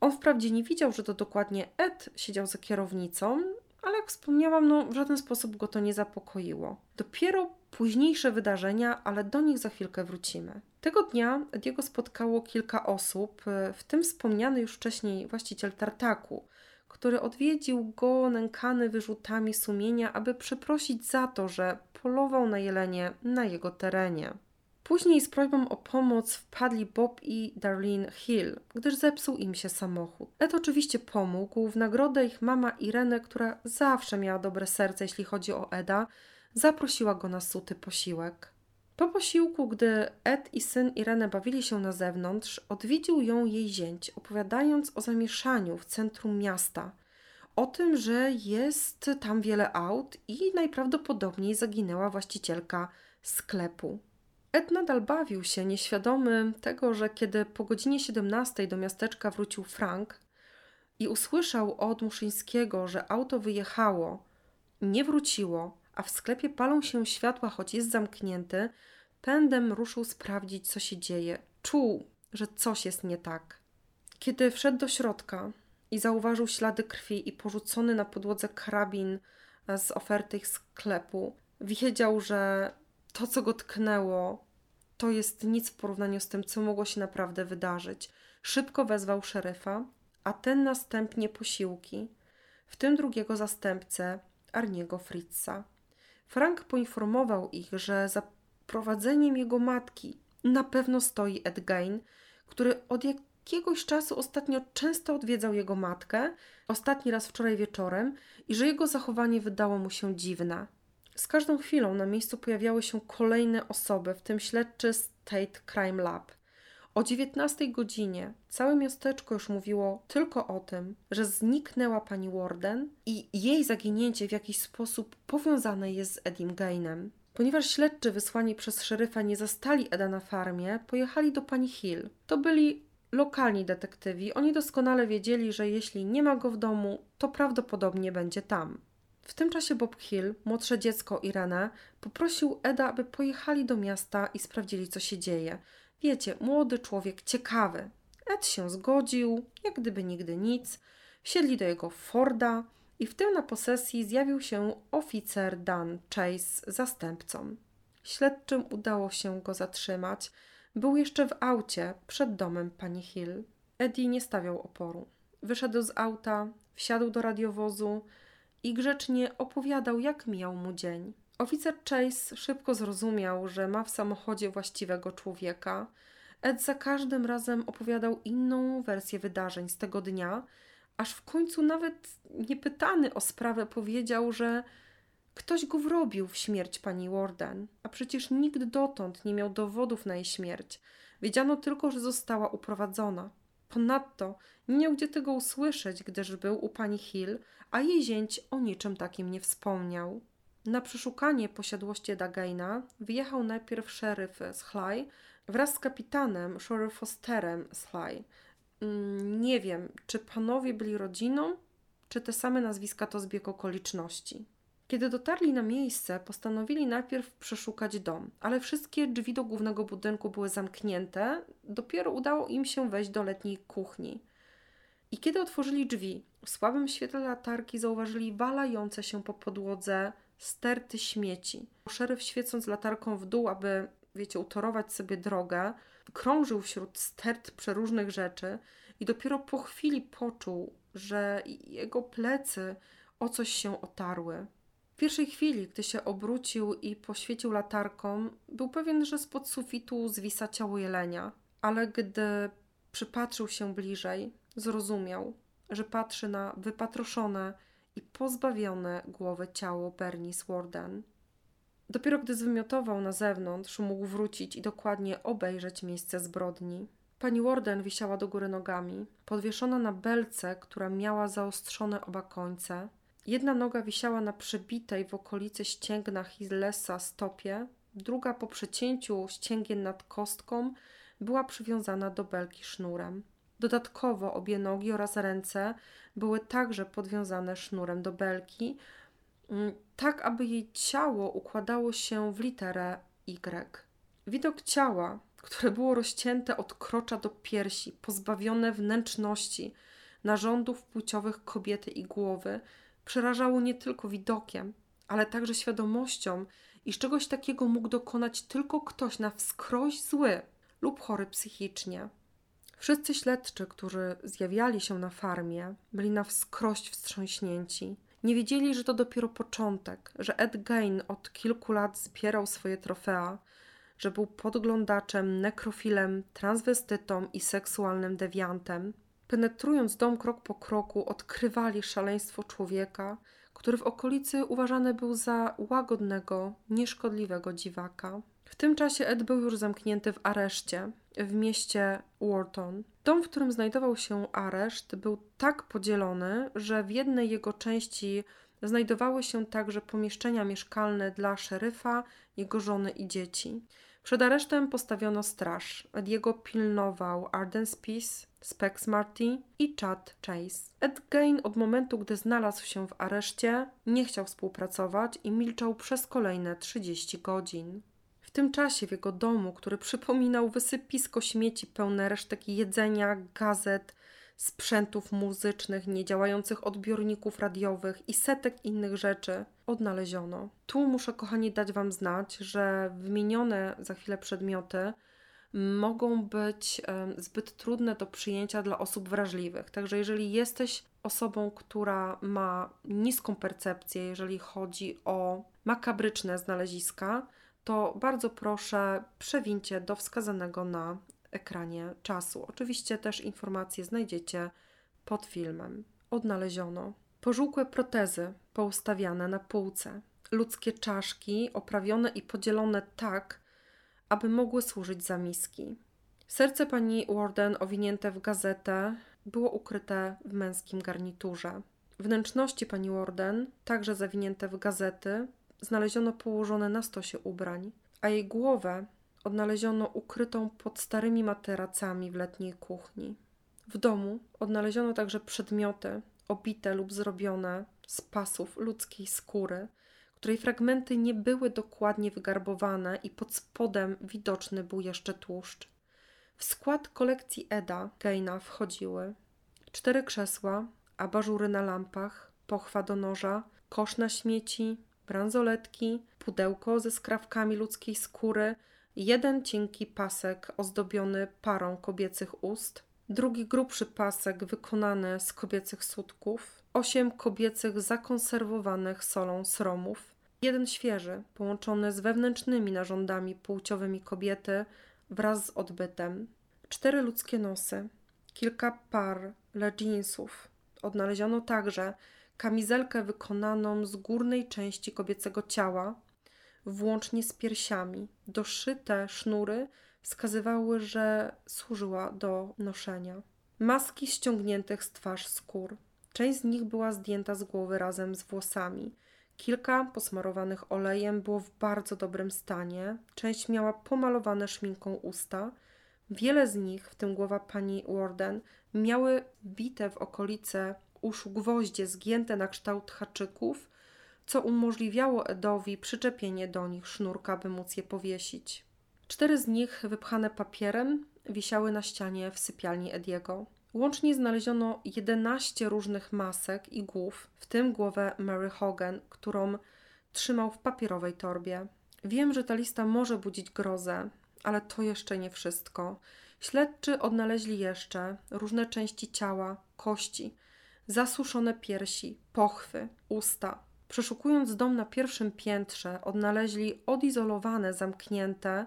On wprawdzie nie widział, że to dokładnie Ed siedział za kierownicą, ale jak wspomniałam, no, w żaden sposób go to nie zapokoiło. Dopiero późniejsze wydarzenia, ale do nich za chwilkę wrócimy. Tego dnia Ediego spotkało kilka osób, w tym wspomniany już wcześniej właściciel tartaku, który odwiedził go nękany wyrzutami sumienia, aby przeprosić za to, że polował na jelenie na jego terenie. Później z prośbą o pomoc wpadli Bob i Darlene Hill, gdyż zepsuł im się samochód. Ed oczywiście pomógł. W nagrodę ich mama Irene, która zawsze miała dobre serce, jeśli chodzi o Eda, zaprosiła go na suty posiłek. Po posiłku, gdy Ed i syn Irene bawili się na zewnątrz, odwiedził ją jej zięć, opowiadając o zamieszaniu w centrum miasta, o tym, że jest tam wiele aut i najprawdopodobniej zaginęła właścicielka sklepu. Ed nadal bawił się, nieświadomy tego, że kiedy po godzinie 17 do miasteczka wrócił Frank i usłyszał od Muszyńskiego, że auto wyjechało, nie wróciło, a w sklepie palą się światła, choć jest zamknięty, pędem ruszył sprawdzić, co się dzieje. Czuł, że coś jest nie tak. Kiedy wszedł do środka i zauważył ślady krwi i porzucony na podłodze karabin z oferty ich sklepu, wiedział, że to, co go tknęło, to jest nic w porównaniu z tym, co mogło się naprawdę wydarzyć. Szybko wezwał szeryfa, a ten następnie posiłki, w tym drugiego zastępcę, Arniego Fritza. Frank poinformował ich, że za prowadzeniem jego matki na pewno stoi Ed Gain, który od jakiegoś czasu ostatnio często odwiedzał jego matkę, ostatni raz wczoraj wieczorem, i że jego zachowanie wydało mu się dziwne. Z każdą chwilą na miejscu pojawiały się kolejne osoby, w tym śledczy State Crime Lab. O 19 godzinie całe miasteczko już mówiło tylko o tym, że zniknęła pani Warden i jej zaginięcie w jakiś sposób powiązane jest z Edim Gainem. Ponieważ śledczy wysłani przez szeryfa nie zastali Eda na farmie, pojechali do pani Hill. To byli lokalni detektywi. Oni doskonale wiedzieli, że jeśli nie ma go w domu, to prawdopodobnie będzie tam. W tym czasie Bob Hill, młodsze dziecko Irene, poprosił Eda, aby pojechali do miasta i sprawdzili, co się dzieje. Wiecie, młody człowiek ciekawy. Ed się zgodził, jak gdyby nigdy nic. Wsiedli do jego Forda i w tym na posesji zjawił się oficer Dan Chase zastępcą. Śledczym udało się go zatrzymać. Był jeszcze w aucie przed domem pani Hill. Eddie nie stawiał oporu. Wyszedł z auta, wsiadł do radiowozu, i grzecznie opowiadał, jak mijał mu dzień. Oficer Chase szybko zrozumiał, że ma w samochodzie właściwego człowieka. Ed za każdym razem opowiadał inną wersję wydarzeń z tego dnia, aż w końcu nawet niepytany o sprawę powiedział, że ktoś go wrobił w śmierć pani Warden, a przecież nikt dotąd nie miał dowodów na jej śmierć. Wiedziano tylko, że została uprowadzona. Ponadto nie miał gdzie tego usłyszeć, gdyż był u pani Hill, a jej zięć o niczym takim nie wspomniał. Na przeszukanie posiadłości Dagaina wyjechał najpierw szeryf z Hly wraz z kapitanem Shore Fosterem z Hly. Mm, nie wiem, czy panowie byli rodziną, czy te same nazwiska to zbieg okoliczności. Kiedy dotarli na miejsce, postanowili najpierw przeszukać dom, ale wszystkie drzwi do głównego budynku były zamknięte. Dopiero udało im się wejść do letniej kuchni. I kiedy otworzyli drzwi, w słabym świetle latarki zauważyli walające się po podłodze sterty śmieci. Szeryf świecąc latarką w dół, aby, wiecie, utorować sobie drogę, krążył wśród stert przeróżnych rzeczy i dopiero po chwili poczuł, że jego plecy o coś się otarły. W pierwszej chwili, gdy się obrócił i poświecił latarką, był pewien, że spod sufitu zwisa ciało jelenia, ale gdy przypatrzył się bliżej, zrozumiał, że patrzy na wypatroszone i pozbawione głowy ciało Bernice Warden. Dopiero gdy zwymiotował na zewnątrz, mógł wrócić i dokładnie obejrzeć miejsce zbrodni. Pani Warden wisiała do góry nogami, podwieszona na belce, która miała zaostrzone oba końce. Jedna noga wisiała na przebitej w okolicy ścięgna Hillesa stopie, druga po przecięciu ścięgien nad kostką była przywiązana do belki sznurem. Dodatkowo obie nogi oraz ręce były także podwiązane sznurem do belki, mm, tak aby jej ciało układało się w literę Y. Widok ciała, które było rozcięte od krocza do piersi, pozbawione wnętrzności, narządów płciowych kobiety i głowy, przerażało nie tylko widokiem, ale także świadomością, iż czegoś takiego mógł dokonać tylko ktoś na wskroś zły lub chory psychicznie. Wszyscy śledczy, którzy zjawiali się na farmie, byli na wskroś wstrząśnięci. Nie wiedzieli, że to dopiero początek, że Ed Gain od kilku lat zbierał swoje trofea, że był podglądaczem, nekrofilem, transwestytą i seksualnym dewiantem. Penetrując dom krok po kroku, odkrywali szaleństwo człowieka, który w okolicy uważany był za łagodnego, nieszkodliwego dziwaka. W tym czasie Ed był już zamknięty w areszcie w mieście Wharton. Dom, w którym znajdował się areszt, był tak podzielony, że w jednej jego części znajdowały się także pomieszczenia mieszkalne dla szeryfa, jego żony i dzieci. Przed aresztem postawiono straż. Ediego pilnował Arden Spies, Specs Marty i Chad Chase. Ed Gain od momentu, gdy znalazł się w areszcie, nie chciał współpracować i milczał przez kolejne 30 godzin. W tym czasie w jego domu, który przypominał wysypisko śmieci pełne resztek jedzenia, gazet, sprzętów muzycznych, niedziałających odbiorników radiowych i setek innych rzeczy odnaleziono. Tu muszę, kochani, dać Wam znać, że wymienione za chwilę przedmioty mogą być zbyt trudne do przyjęcia dla osób wrażliwych. Także jeżeli jesteś osobą, która ma niską percepcję, jeżeli chodzi o makabryczne znaleziska, to bardzo proszę przewincie do wskazanego na ekranie czasu. Oczywiście też informacje znajdziecie pod filmem. Odnaleziono pożółkłe protezy poustawiane na półce, ludzkie czaszki oprawione i podzielone tak, aby mogły służyć za miski. Serce pani Warden, owinięte w gazetę, było ukryte w męskim garniturze. Wnętrzności pani Warden, także zawinięte w gazety, znaleziono położone na stosie ubrań, a jej głowę odnaleziono ukrytą pod starymi materacami w letniej kuchni. W domu odnaleziono także przedmioty obite lub zrobione z pasów ludzkiej skóry, której fragmenty nie były dokładnie wygarbowane i pod spodem widoczny był jeszcze tłuszcz. W skład kolekcji Eda Gaina wchodziły cztery krzesła, abażury na lampach, pochwa do noża, kosz na śmieci, bransoletki, pudełko ze skrawkami ludzkiej skóry, jeden cienki pasek ozdobiony parą kobiecych ust, drugi grubszy pasek wykonany z kobiecych sutków, osiem kobiecych zakonserwowanych solą sromów, jeden świeży, połączony z wewnętrznymi narządami płciowymi kobiety wraz z odbytem, cztery ludzkie nosy, kilka par leginsów. Odnaleziono także kamizelkę wykonaną z górnej części kobiecego ciała, włącznie z piersiami. Doszyte sznury wskazywały, że służyła do noszenia. Maski ściągniętych z twarz skór. Część z nich była zdjęta z głowy razem z włosami. Kilka posmarowanych olejem było w bardzo dobrym stanie, część miała pomalowane szminką usta. Wiele z nich, w tym głowa pani Warden, miały bite w okolice uszu gwoździe zgięte na kształt haczyków, co umożliwiało Edowi przyczepienie do nich sznurka, by móc je powiesić. Cztery z nich, wypchane papierem, wisiały na ścianie w sypialni Ediego. Łącznie znaleziono 11 różnych masek i głów, w tym głowę Mary Hogan, którą trzymał w papierowej torbie. Wiem, że ta lista może budzić grozę, ale to jeszcze nie wszystko. Śledczy odnaleźli jeszcze różne części ciała, kości, zasuszone piersi, pochwy, usta. Przeszukując dom na pierwszym piętrze, odnaleźli odizolowane, zamknięte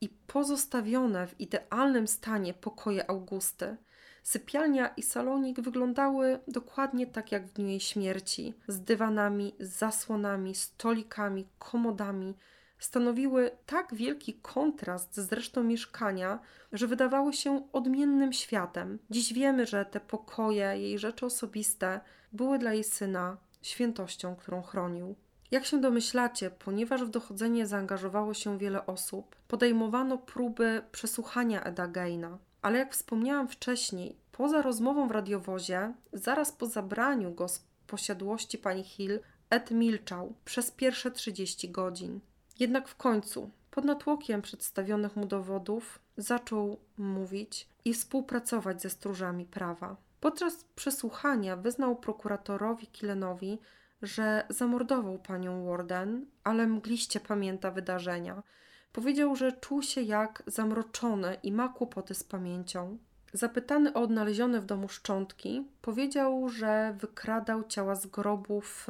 i pozostawione w idealnym stanie pokoje Augusty. Sypialnia i salonik wyglądały dokładnie tak jak w dniu jej śmierci, z dywanami, zasłonami, stolikami, komodami, stanowiły tak wielki kontrast z resztą mieszkania, że wydawały się odmiennym światem. Dziś wiemy, że te pokoje, jej rzeczy osobiste były dla jej syna świętością, którą chronił. Jak się domyślacie, ponieważ w dochodzenie zaangażowało się wiele osób, podejmowano próby przesłuchania Eda Gaina. Ale jak wspomniałam wcześniej, poza rozmową w radiowozie, zaraz po zabraniu go z posiadłości pani Hill, Ed milczał przez pierwsze 30 godzin. Jednak w końcu, Pod natłokiem przedstawionych mu dowodów zaczął mówić i współpracować ze stróżami prawa. Podczas przesłuchania wyznał prokuratorowi Killenowi, że zamordował panią Warden, ale mgliście pamięta wydarzenia. Powiedział, że czuł się jak zamroczony i ma kłopoty z pamięcią. Zapytany o odnalezione w domu szczątki, powiedział, że wykradał ciała z grobów,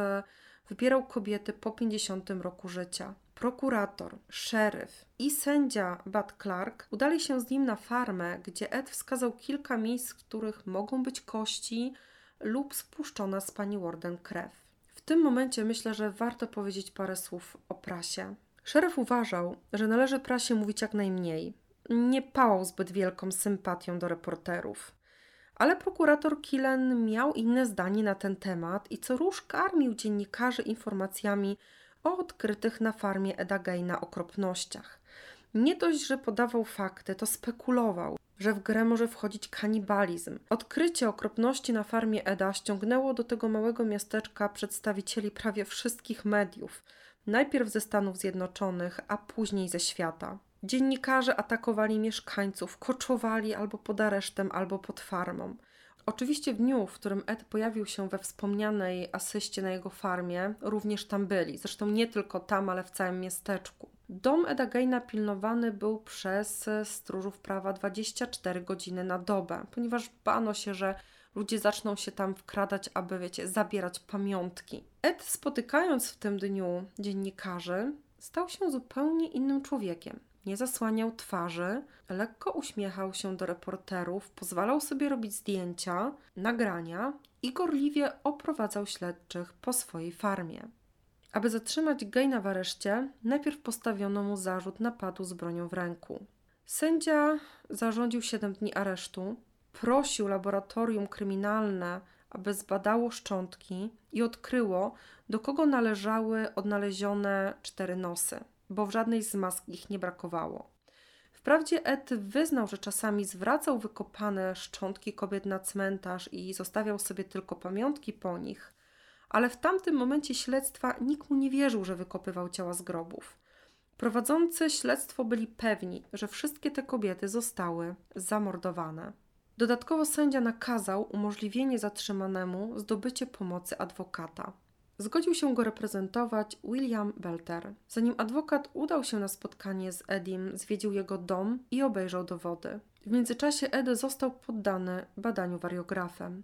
wybierał kobiety po 50 roku życia. Prokurator, szeryf i sędzia Bud Clark udali się z nim na farmę, gdzie Ed wskazał kilka miejsc, w których mogą być kości lub spuszczona z pani Warden krew. W tym momencie myślę, że warto powiedzieć parę słów o prasie. Szeryf uważał, że należy prasie mówić jak najmniej. Nie pałał zbyt wielką sympatią do reporterów. Ale prokurator Killen miał inne zdanie na ten temat i co róż karmił dziennikarzy informacjami o odkrytych na farmie Eda Geina okropnościach. Nie dość, że podawał fakty, to spekulował, że w grę może wchodzić kanibalizm. Odkrycie okropności na farmie Eda ściągnęło do tego małego miasteczka przedstawicieli prawie wszystkich mediów, najpierw ze Stanów Zjednoczonych, a później ze świata. Dziennikarze atakowali mieszkańców, koczowali albo pod aresztem, albo pod farmą. Oczywiście w dniu, w którym Ed pojawił się we wspomnianej asyście na jego farmie, również tam byli. Zresztą nie tylko tam, ale w całym miasteczku. Dom Eda Geina pilnowany był przez stróżów prawa 24 godziny na dobę, ponieważ bano się, że ludzie zaczną się tam wkradać, aby, wiecie, zabierać pamiątki. Ed, spotykając w tym dniu dziennikarzy, stał się zupełnie innym człowiekiem. Nie zasłaniał twarzy, lekko uśmiechał się do reporterów, pozwalał sobie robić zdjęcia, nagrania i gorliwie oprowadzał śledczych po swojej farmie. Aby zatrzymać Gaina w areszcie, najpierw postawiono mu zarzut napadu z bronią w ręku. Sędzia zarządził 7 dni aresztu, prosił laboratorium kryminalne, aby zbadało szczątki i odkryło, do kogo należały odnalezione cztery nosy bo w żadnej z mask ich nie brakowało. Wprawdzie Ed wyznał, że czasami zwracał wykopane szczątki kobiet na cmentarz i zostawiał sobie tylko pamiątki po nich, ale w tamtym momencie śledztwa nikt mu nie wierzył, że wykopywał ciała z grobów. Prowadzący śledztwo byli pewni, że wszystkie te kobiety zostały zamordowane. Dodatkowo sędzia nakazał umożliwienie zatrzymanemu zdobycie pomocy adwokata. Zgodził się go reprezentować William Belter. Zanim adwokat udał się na spotkanie z Edim, zwiedził jego dom i obejrzał dowody. W międzyczasie Ed został poddany badaniu wariografem,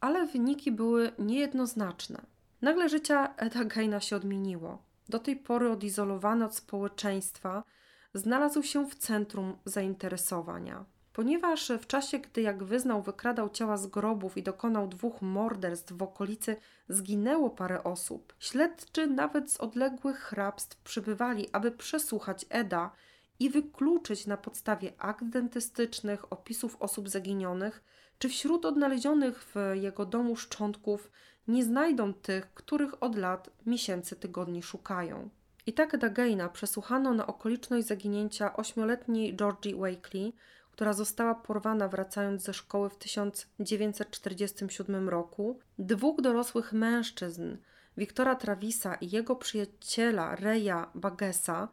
ale wyniki były niejednoznaczne. Nagle życie Eda Gaina się odmieniło. Do tej pory odizolowany od społeczeństwa, znalazł się w centrum zainteresowania ponieważ w czasie, gdy jak wyznał, wykradał ciała z grobów i dokonał dwóch morderstw w okolicy, zginęło parę osób. Śledczy nawet z odległych hrabstw przybywali, aby przesłuchać Eda i wykluczyć na podstawie akt dentystycznych, opisów osób zaginionych, czy wśród odnalezionych w jego domu szczątków nie znajdą tych, których od lat, miesięcy, tygodni szukają. I tak Dagaina przesłuchano na okoliczność zaginięcia ośmioletniej Georgie Wakely, która została porwana wracając ze szkoły w 1947 roku, dwóch dorosłych mężczyzn, Wiktora Travisa i jego przyjaciela Reya Bagesa,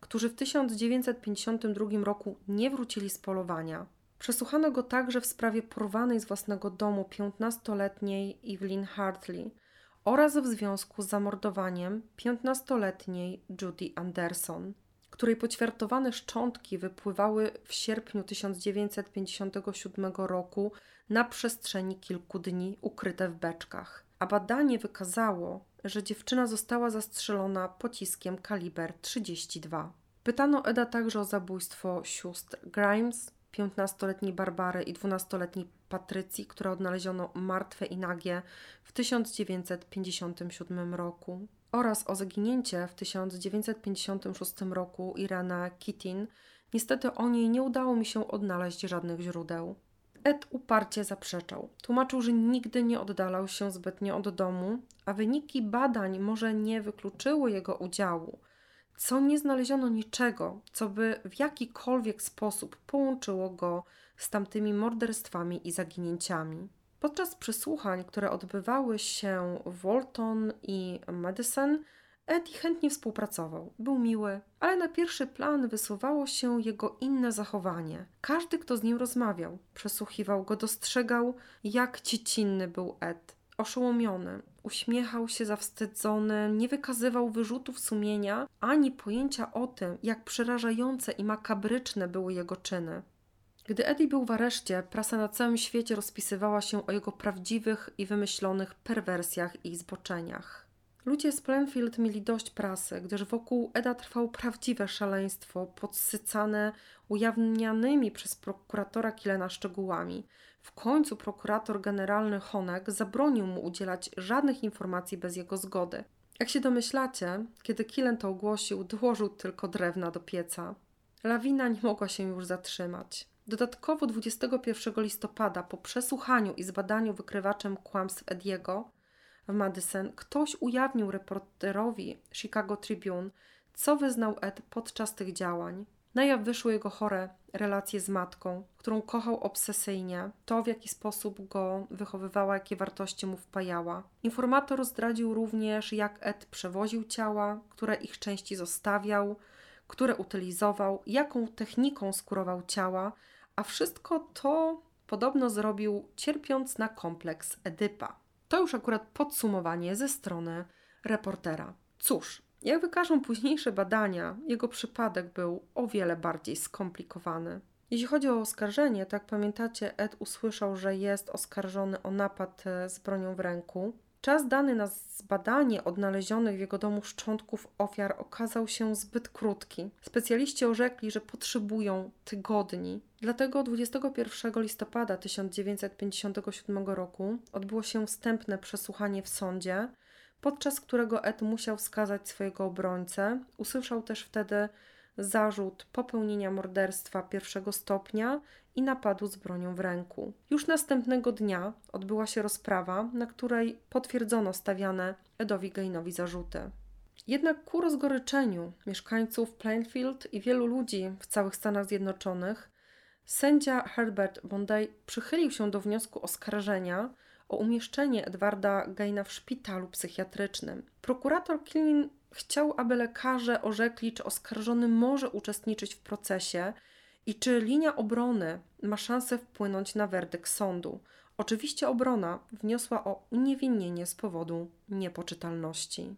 którzy w 1952 roku nie wrócili z polowania. Przesłuchano go także w sprawie porwanej z własnego domu 15-letniej Evelyn Hartley oraz w związku z zamordowaniem 15-letniej Judy Anderson której poćwiartowane szczątki wypływały w sierpniu 1957 roku na przestrzeni kilku dni ukryte w beczkach. A badanie wykazało, że dziewczyna została zastrzelona pociskiem kaliber 32. Pytano Eda także o zabójstwo sióstr Grimes, 15-letniej Barbary i 12-letniej Patrycji, które odnaleziono martwe i nagie w 1957 roku oraz o zaginięcie w 1956 roku Irana Kitin, niestety o niej nie udało mi się odnaleźć żadnych źródeł. Ed uparcie zaprzeczał. Tłumaczył, że nigdy nie oddalał się zbytnio od domu, a wyniki badań może nie wykluczyły jego udziału, co nie znaleziono niczego, co by w jakikolwiek sposób połączyło go z tamtymi morderstwami i zaginięciami. Podczas przesłuchań, które odbywały się w Walton i Madison, Eddie chętnie współpracował, był miły, ale na pierwszy plan wysuwało się jego inne zachowanie. Każdy, kto z nim rozmawiał, przesłuchiwał go, dostrzegał, jak dziecinny był Ed. Oszołomiony, uśmiechał się zawstydzony, nie wykazywał wyrzutów sumienia ani pojęcia o tym, jak przerażające i makabryczne były jego czyny. Gdy Eddie był w areszcie, prasa na całym świecie rozpisywała się o jego prawdziwych i wymyślonych perwersjach i zboczeniach. Ludzie z Plainfield mieli dość prasy, gdyż wokół Eda trwało prawdziwe szaleństwo, podsycane ujawnianymi przez prokuratora Kilena szczegółami. W końcu prokurator generalny Honek zabronił mu udzielać żadnych informacji bez jego zgody. Jak się domyślacie, kiedy Kilen to ogłosił, dołożył tylko drewna do pieca. Lawina nie mogła się już zatrzymać. Dodatkowo 21 listopada, po przesłuchaniu i zbadaniu wykrywaczem kłamstw Ediego w Madison, ktoś ujawnił reporterowi Chicago Tribune, co wyznał Ed podczas tych działań. Na jaw wyszły jego chore relacje z matką, którą kochał obsesyjnie, to w jaki sposób go wychowywała, jakie wartości mu wpajała. Informator zdradził również, jak Ed przewoził ciała, które ich części zostawiał, które utylizował, jaką techniką skurował ciała, a wszystko to podobno zrobił cierpiąc na kompleks Edypa. To już akurat podsumowanie ze strony reportera. Cóż, jak wykażą późniejsze badania, jego przypadek był o wiele bardziej skomplikowany. Jeśli chodzi o oskarżenie, tak pamiętacie, Ed usłyszał, że jest oskarżony o napad e, z bronią w ręku. Czas dany na zbadanie odnalezionych w jego domu szczątków ofiar okazał się zbyt krótki. Specjaliści orzekli, że potrzebują tygodni. Dlatego 21 listopada 1957 roku odbyło się wstępne przesłuchanie w sądzie, podczas którego Ed musiał wskazać swojego obrońcę. Usłyszał też wtedy zarzut popełnienia morderstwa pierwszego stopnia i napadu z bronią w ręku. Już następnego dnia odbyła się rozprawa, na której potwierdzono stawiane Edowi Gainowi zarzuty. Jednak ku rozgoryczeniu mieszkańców Plainfield i wielu ludzi w całych Stanach Zjednoczonych, sędzia Herbert Bondi przychylił się do wniosku oskarżenia o umieszczenie Edwarda Gaina w szpitalu psychiatrycznym. Prokurator Killing chciał, aby lekarze orzekli, czy oskarżony może uczestniczyć w procesie i czy linia obrony ma szansę wpłynąć na werdykt sądu. Oczywiście obrona wniosła o uniewinnienie z powodu niepoczytalności.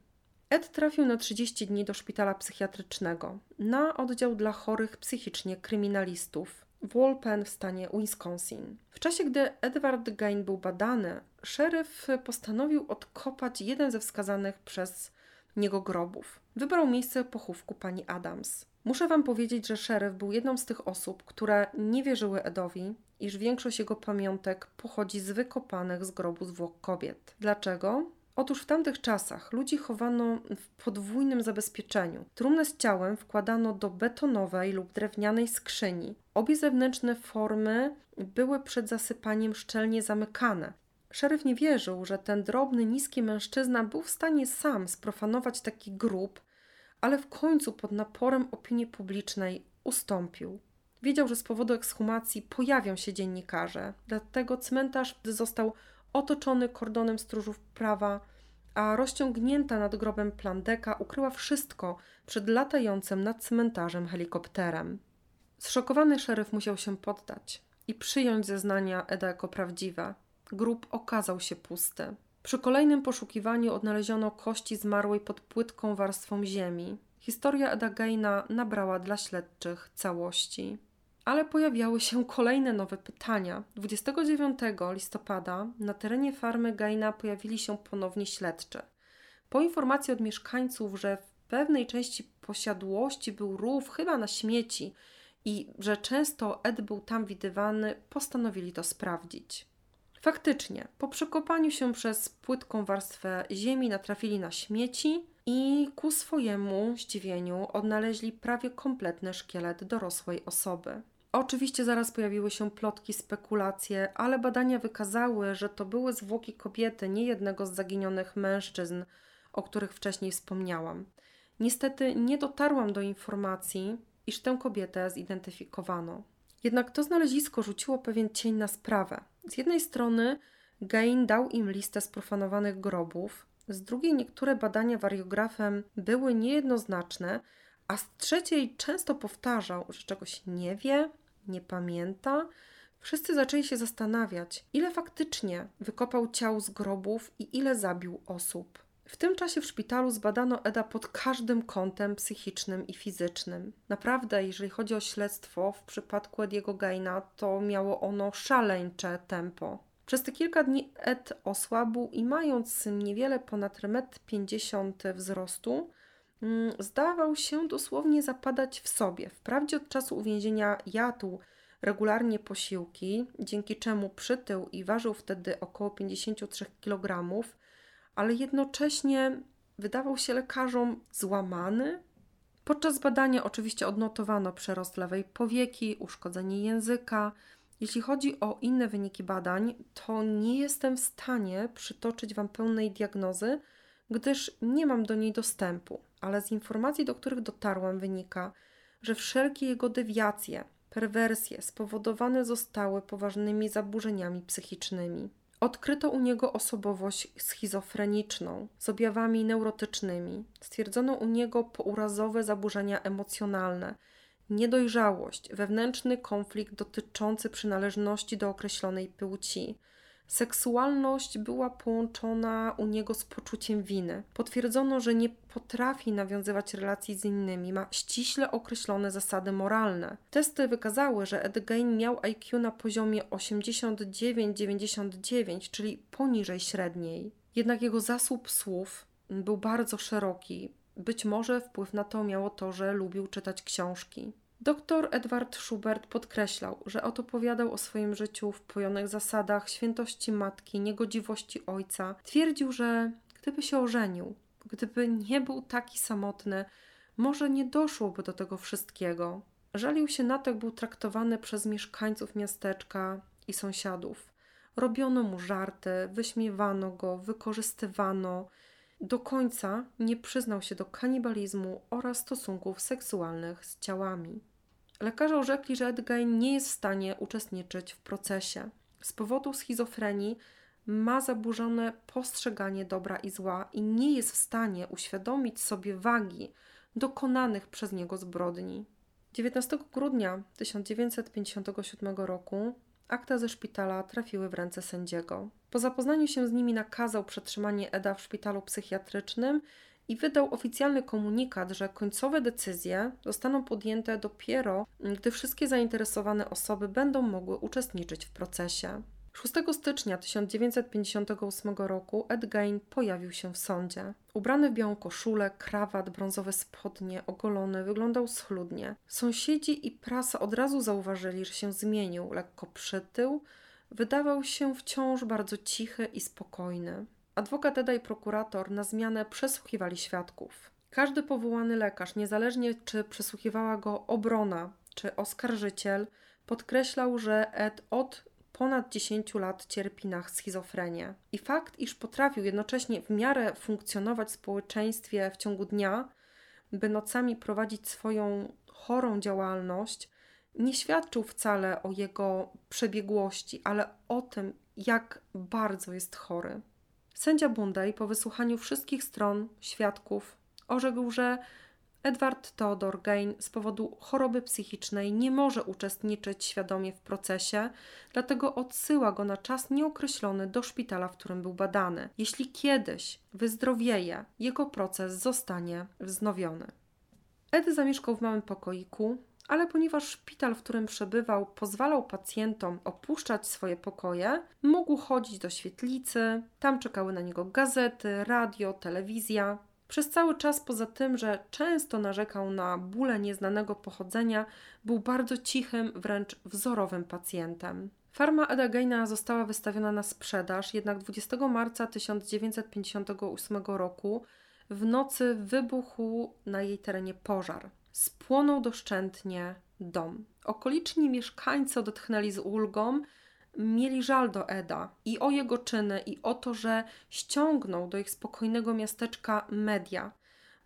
Ed trafił na 30 dni do szpitala psychiatrycznego, na oddział dla chorych psychicznie kryminalistów w Walpen w stanie Wisconsin. W czasie, gdy Edward Gain był badany, szeryf postanowił odkopać jeden ze wskazanych przez niego grobów. Wybrał miejsce pochówku pani Adams. Muszę wam powiedzieć, że szeryf był jedną z tych osób, które nie wierzyły Edowi, iż większość jego pamiątek pochodzi z wykopanych z grobu zwłok kobiet. Dlaczego? Otóż w tamtych czasach ludzi chowano w podwójnym zabezpieczeniu. Trumnę z ciałem wkładano do betonowej lub drewnianej skrzyni. Obie zewnętrzne formy były przed zasypaniem szczelnie zamykane. Szeryf nie wierzył, że ten drobny, niski mężczyzna był w stanie sam sprofanować taki grób, ale w końcu pod naporem opinii publicznej ustąpił. Wiedział, że z powodu ekshumacji pojawią się dziennikarze, dlatego cmentarz został otoczony kordonem stróżów prawa, a rozciągnięta nad grobem plandeka ukryła wszystko przed latającym nad cmentarzem helikopterem. Zszokowany szeryf musiał się poddać i przyjąć zeznania Eda jako prawdziwe. Grób okazał się pusty. Przy kolejnym poszukiwaniu odnaleziono kości zmarłej pod płytką warstwą ziemi. Historia Eda Geina nabrała dla śledczych całości. Ale pojawiały się kolejne nowe pytania. 29 listopada na terenie farmy Geina pojawili się ponownie śledczy. Po informacji od mieszkańców, że w pewnej części posiadłości był rów, chyba na śmieci, i że często Ed był tam widywany, postanowili to sprawdzić. Faktycznie, po przekopaniu się przez płytką warstwę ziemi natrafili na śmieci i ku swojemu zdziwieniu odnaleźli prawie kompletny szkielet dorosłej osoby. Oczywiście zaraz pojawiły się plotki, spekulacje, ale badania wykazały, że to były zwłoki kobiety, nie jednego z zaginionych mężczyzn, o których wcześniej wspomniałam. Niestety nie dotarłam do informacji, iż tę kobietę zidentyfikowano. Jednak to znalezisko rzuciło pewien cień na sprawę. Z jednej strony Gain dał im listę sprofanowanych grobów, Z drugiej niektóre badania wariografem były niejednoznaczne, a z trzeciej często powtarzał, że czegoś nie wie, nie pamięta. Wszyscy zaczęli się zastanawiać, ile faktycznie wykopał ciał z grobów i ile zabił osób. W tym czasie w szpitalu zbadano Eda pod każdym kątem psychicznym i fizycznym. Naprawdę, jeżeli chodzi o śledztwo, w przypadku Ediego Gaina, to miało ono szaleńcze tempo. Przez te kilka dni Ed osłabł i mając niewiele ponad 1,50 m wzrostu, mm, zdawał się dosłownie zapadać w sobie. Wprawdzie od czasu uwięzienia jadł regularnie posiłki, dzięki czemu przytył i ważył wtedy około 53 kg, ale jednocześnie wydawał się lekarzom złamany. Podczas badania oczywiście odnotowano przerost lewej powieki, uszkodzenie języka. Jeśli chodzi o inne wyniki badań, to nie jestem w stanie przytoczyć Wam pełnej diagnozy, gdyż nie mam do niej dostępu, ale z informacji, do których dotarłam, wynika, że wszelkie jego dewiacje, perwersje spowodowane zostały poważnymi zaburzeniami psychicznymi. Odkryto u niego osobowość schizofreniczną z objawami neurotycznymi. Stwierdzono u niego pourazowe zaburzenia emocjonalne, niedojrzałość, wewnętrzny konflikt dotyczący przynależności do określonej płci, Seksualność była połączona u niego z poczuciem winy. Potwierdzono, że nie potrafi nawiązywać relacji z innymi, ma ściśle określone zasady moralne. Testy wykazały, że Ed Gein miał IQ na poziomie 89-99, czyli poniżej średniej. Jednak jego zasób słów był bardzo szeroki. Być może wpływ na to miało to, że lubił czytać książki. Doktor Edward Schubert podkreślał, że oto powiadał o swoim życiu w pojonych zasadach, świętości matki, niegodziwości ojca. Twierdził, że gdyby się ożenił, gdyby nie był taki samotny, może nie doszłoby do tego wszystkiego. Żalił się na to, jak był traktowany przez mieszkańców miasteczka i sąsiadów. Robiono mu żarty, wyśmiewano go, wykorzystywano. Do końca nie przyznał się do kanibalizmu oraz stosunków seksualnych z ciałami. Lekarze orzekli, że Edgain nie jest w stanie uczestniczyć w procesie. Z powodu schizofrenii ma zaburzone postrzeganie dobra i zła i nie jest w stanie uświadomić sobie wagi dokonanych przez niego zbrodni. 19 grudnia 1957 roku Akta ze szpitala trafiły w ręce sędziego. Po zapoznaniu się z nimi nakazał przetrzymanie Eda w szpitalu psychiatrycznym i wydał oficjalny komunikat, że końcowe decyzje zostaną podjęte dopiero, gdy wszystkie zainteresowane osoby będą mogły uczestniczyć w procesie. 6 stycznia 1958 roku Ed Gein pojawił się w sądzie. Ubrany w białą koszulę, krawat, brązowe spodnie, ogolony, wyglądał schludnie. Sąsiedzi i prasa od razu zauważyli, że się zmienił, lekko przytył, wydawał się wciąż bardzo cichy i spokojny. Adwokat Eda i prokurator na zmianę przesłuchiwali świadków. Każdy powołany lekarz, niezależnie czy przesłuchiwała go obrona czy oskarżyciel, podkreślał, że Ed od ponad 10 lat cierpi na schizofrenię. I fakt, iż potrafił jednocześnie w miarę funkcjonować w społeczeństwie w ciągu dnia, by nocami prowadzić swoją chorą działalność, nie świadczył wcale o jego przebiegłości, ale o tym, jak bardzo jest chory. Sędzia Bundaj po wysłuchaniu wszystkich stron świadków orzekł, że Edward Theodor Gain z powodu choroby psychicznej nie może uczestniczyć świadomie w procesie, dlatego odsyła go na czas nieokreślony do szpitala, w którym był badany. Jeśli kiedyś wyzdrowieje, jego proces zostanie wznowiony. Ed zamieszkał w małym pokoiku, ale ponieważ szpital, w którym przebywał, pozwalał pacjentom opuszczać swoje pokoje, mógł chodzić do świetlicy, tam czekały na niego gazety, radio, telewizja. Przez cały czas, poza tym, że często narzekał na bóle nieznanego pochodzenia, był bardzo cichym, wręcz wzorowym pacjentem. Farma Edageina została wystawiona na sprzedaż, jednak 20 marca 1958 roku w nocy wybuchł na jej terenie pożar. Spłonął doszczętnie dom. Okoliczni mieszkańcy odetchnęli z ulgą, mieli żal do Eda i o jego czyny, i o to, że ściągnął do ich spokojnego miasteczka media.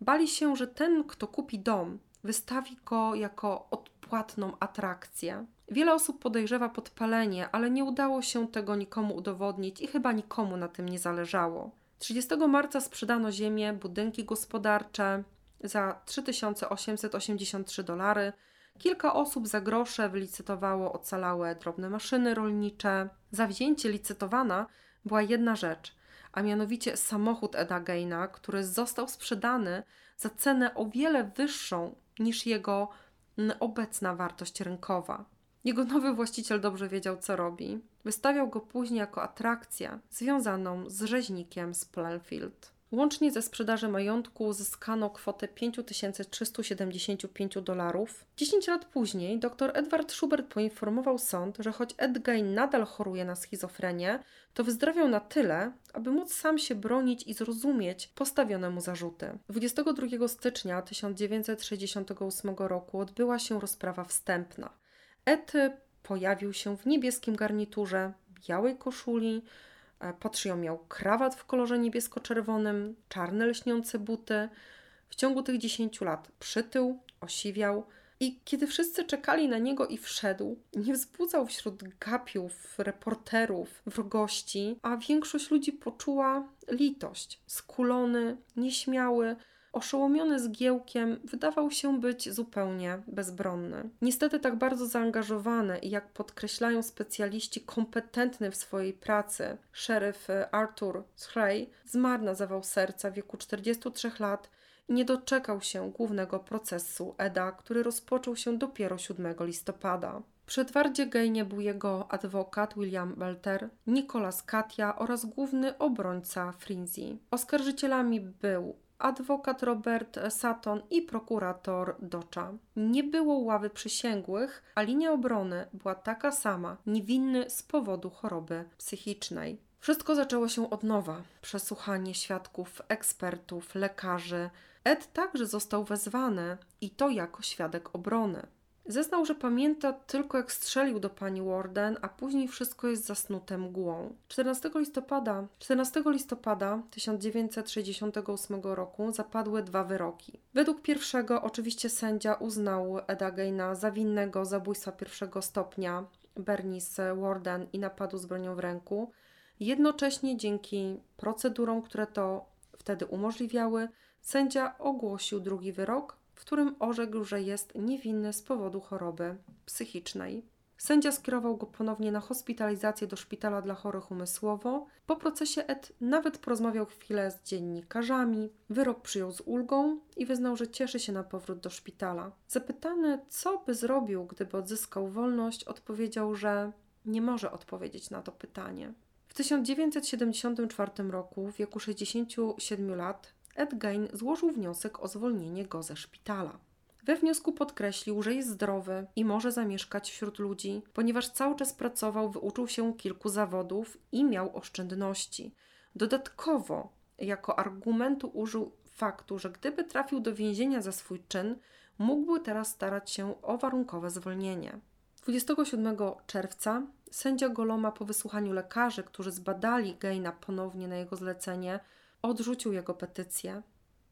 Bali się, że ten, kto kupi dom, wystawi go jako odpłatną atrakcję. Wiele osób podejrzewa podpalenie, ale nie udało się tego nikomu udowodnić i chyba nikomu na tym nie zależało. 30 marca sprzedano ziemię, budynki gospodarcze za 3883 dolary. Kilka osób za grosze wylicytowało ocalałe drobne maszyny rolnicze. Za wzięcie licytowana była jedna rzecz, a mianowicie samochód Eda Gaina, który został sprzedany za cenę o wiele wyższą niż jego obecna wartość rynkowa. Jego nowy właściciel dobrze wiedział, co robi. Wystawiał go później jako atrakcję związaną z rzeźnikiem z Plainfield. Łącznie ze sprzedaży majątku uzyskano kwotę 5375 dolarów. 10 lat później dr Edward Schubert poinformował sąd, że choć Ed Gein nadal choruje na schizofrenię, to wyzdrowiał na tyle, aby móc sam się bronić i zrozumieć postawione mu zarzuty. 22 stycznia 1968 roku odbyła się rozprawa wstępna. Ed pojawił się w niebieskim garniturze, białej koszuli, e, pod szyją miał krawat w kolorze niebiesko-czerwonym, czarne lśniące buty. W ciągu tych 10 lat przytył, osiwiał i kiedy wszyscy czekali na niego i wszedł, nie wzbudzał wśród gapiów, reporterów, wrogości, a większość ludzi poczuła litość. Skulony, nieśmiały, oszołomiony zgiełkiem, wydawał się być zupełnie bezbronny. Niestety tak bardzo zaangażowany i jak podkreślają specjaliści kompetentny w swojej pracy, szeryf Arthur Schrey zmarł na zawał serca w wieku 43 lat i nie doczekał się głównego procesu EDA, który rozpoczął się dopiero 7 listopada. Przy Edwardzie Gejnie był jego adwokat William Belter, Nicholas Katia oraz główny obrońca Frinzi. Oskarżycielami był adwokat Robert Sutton i prokurator Docza. Nie było ławy przysięgłych, a linia obrony była taka sama, niewinny z powodu choroby psychicznej. Wszystko zaczęło się od nowa. Przesłuchanie świadków, ekspertów, lekarzy. Ed także został wezwany i to jako świadek obrony. Zeznał, że pamięta tylko jak strzelił do pani Warden, a później wszystko jest zasnute mgłą. 14 listopada, 14 listopada 1968 roku zapadły dwa wyroki. Według pierwszego oczywiście sędzia uznał Eda Geina za winnego zabójstwa pierwszego stopnia Bernice Warden i napadu z bronią w ręku. Jednocześnie dzięki procedurom, które to wtedy umożliwiały, sędzia ogłosił drugi wyrok, w którym orzekł, że jest niewinny z powodu choroby psychicznej. Sędzia skierował go ponownie na hospitalizację do szpitala dla chorych umysłowo. Po procesie Ed nawet porozmawiał chwilę z dziennikarzami, wyrok przyjął z ulgą i wyznał, że cieszy się na powrót do szpitala. Zapytany, co by zrobił, gdyby odzyskał wolność, odpowiedział, że nie może odpowiedzieć na to pytanie. W 1974 roku, w wieku 67 lat, Ed Gein złożył wniosek o zwolnienie go ze szpitala. We wniosku podkreślił, że jest zdrowy i może zamieszkać wśród ludzi, ponieważ cały czas pracował, wyuczył się kilku zawodów i miał oszczędności. Dodatkowo, jako argumentu użył faktu, że gdyby trafił do więzienia za swój czyn, mógłby teraz starać się o warunkowe zwolnienie. 27 czerwca sędzia Goloma po wysłuchaniu lekarzy, którzy zbadali Geina ponownie na jego zlecenie, odrzucił jego petycję.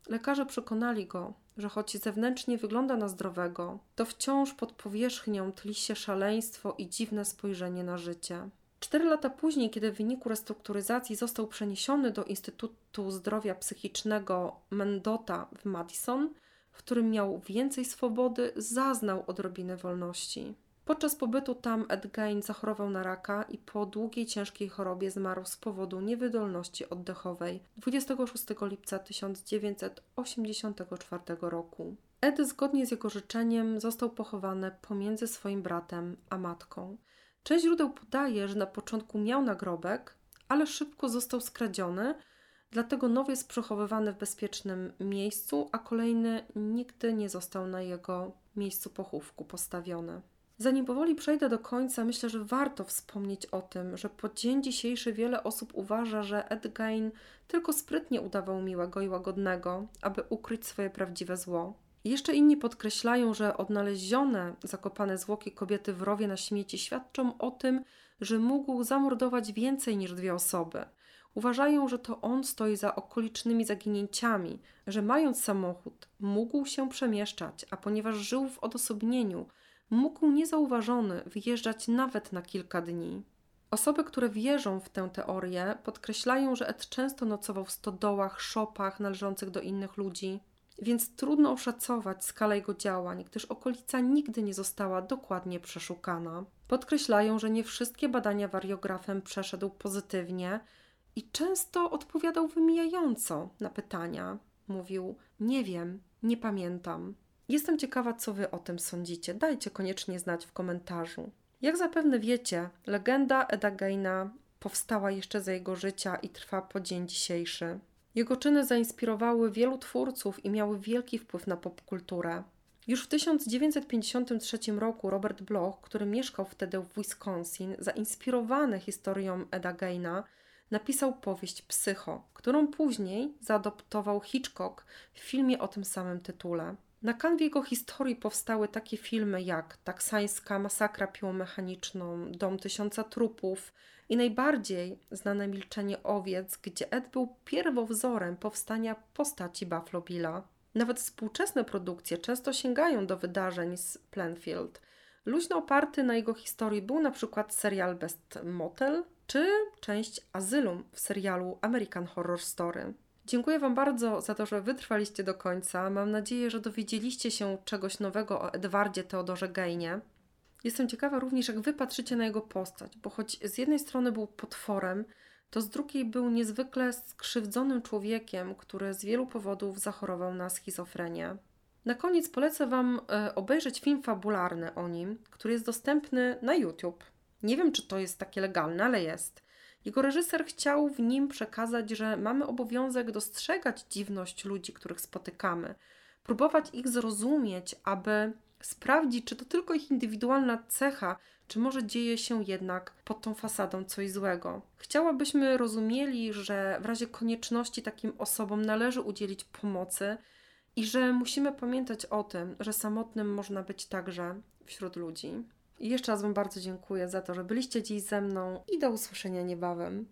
Lekarze przekonali go, że choć zewnętrznie wygląda na zdrowego, to wciąż pod powierzchnią tli się szaleństwo i dziwne spojrzenie na życie. Cztery lata później, kiedy w wyniku restrukturyzacji został przeniesiony do Instytutu Zdrowia Psychicznego Mendota w Madison, w którym miał więcej swobody, zaznał odrobinę wolności. Podczas pobytu tam Ed Gein zachorował na raka i po długiej, ciężkiej chorobie zmarł z powodu niewydolności oddechowej 26 lipca 1984 roku. Ed zgodnie z jego życzeniem został pochowany pomiędzy swoim bratem a matką. Część źródeł podaje, że na początku miał nagrobek, ale szybko został skradziony, dlatego nowy jest przechowywany w bezpiecznym miejscu, a kolejny nigdy nie został na jego miejscu pochówku postawiony. Zanim powoli przejdę do końca, myślę, że warto wspomnieć o tym, że po dzień dzisiejszy wiele osób uważa, że Ed Gein tylko sprytnie udawał miłego i łagodnego, aby ukryć swoje prawdziwe zło. Jeszcze inni podkreślają, że odnalezione, zakopane zwłoki kobiety w rowie na śmieci świadczą o tym, że mógł zamordować więcej niż dwie osoby. Uważają, że to on stoi za okolicznymi zaginięciami, że mając samochód, mógł się przemieszczać, a ponieważ żył w odosobnieniu, mógł niezauważony wyjeżdżać nawet na kilka dni. Osoby, które wierzą w tę teorię, podkreślają, że Ed często nocował w stodołach, szopach należących do innych ludzi, więc trudno oszacować skalę jego działań, gdyż okolica nigdy nie została dokładnie przeszukana. Podkreślają, że nie wszystkie badania wariografem przeszedł pozytywnie i często odpowiadał wymijająco na pytania. Mówił: Nie wiem, nie pamiętam. Jestem ciekawa, co wy o tym sądzicie. Dajcie koniecznie znać w komentarzu. Jak zapewne wiecie, legenda Eda Geina powstała jeszcze za jego życia i trwa po dzień dzisiejszy. Jego czyny zainspirowały wielu twórców i miały wielki wpływ na popkulturę. Już w 1953 roku Robert Bloch, który mieszkał wtedy w Wisconsin, zainspirowany historią Eda Geina, napisał powieść Psycho, którą później zaadoptował Hitchcock w filmie o tym samym tytule. Na kanwie jego historii powstały takie filmy jak Taksańska masakra piłomechaniczną, Dom tysiąca trupów i najbardziej znane Milczenie owiec, gdzie Ed był pierwowzorem powstania postaci Buffalo Billa. Nawet współczesne produkcje często sięgają do wydarzeń z Planfield. Luźno oparty na jego historii był na przykład serial Best Motel czy część Azylum w serialu American Horror Story. Dziękuję Wam bardzo za to, że wytrwaliście do końca. Mam nadzieję, że dowiedzieliście się czegoś nowego o Edwardzie Teodorze Gejnie. Jestem ciekawa również, jak Wy patrzycie na jego postać, bo choć z jednej strony był potworem, to z drugiej był niezwykle skrzywdzonym człowiekiem, który z wielu powodów zachorował na schizofrenię. Na koniec polecę Wam e, obejrzeć film fabularny o nim, który jest dostępny na YouTube. Nie wiem, czy to jest takie legalne, ale jest. Jego reżyser chciał w nim przekazać, że mamy obowiązek dostrzegać dziwność ludzi, których spotykamy, próbować ich zrozumieć, aby sprawdzić, czy to tylko ich indywidualna cecha, czy może dzieje się jednak pod tą fasadą coś złego. Chciałabyśmy rozumieli, że w razie konieczności takim osobom należy udzielić pomocy i że musimy pamiętać o tym, że samotnym można być także wśród ludzi. I jeszcze raz Wam bardzo dziękuję za to, że byliście dziś ze mną i do usłyszenia niebawem.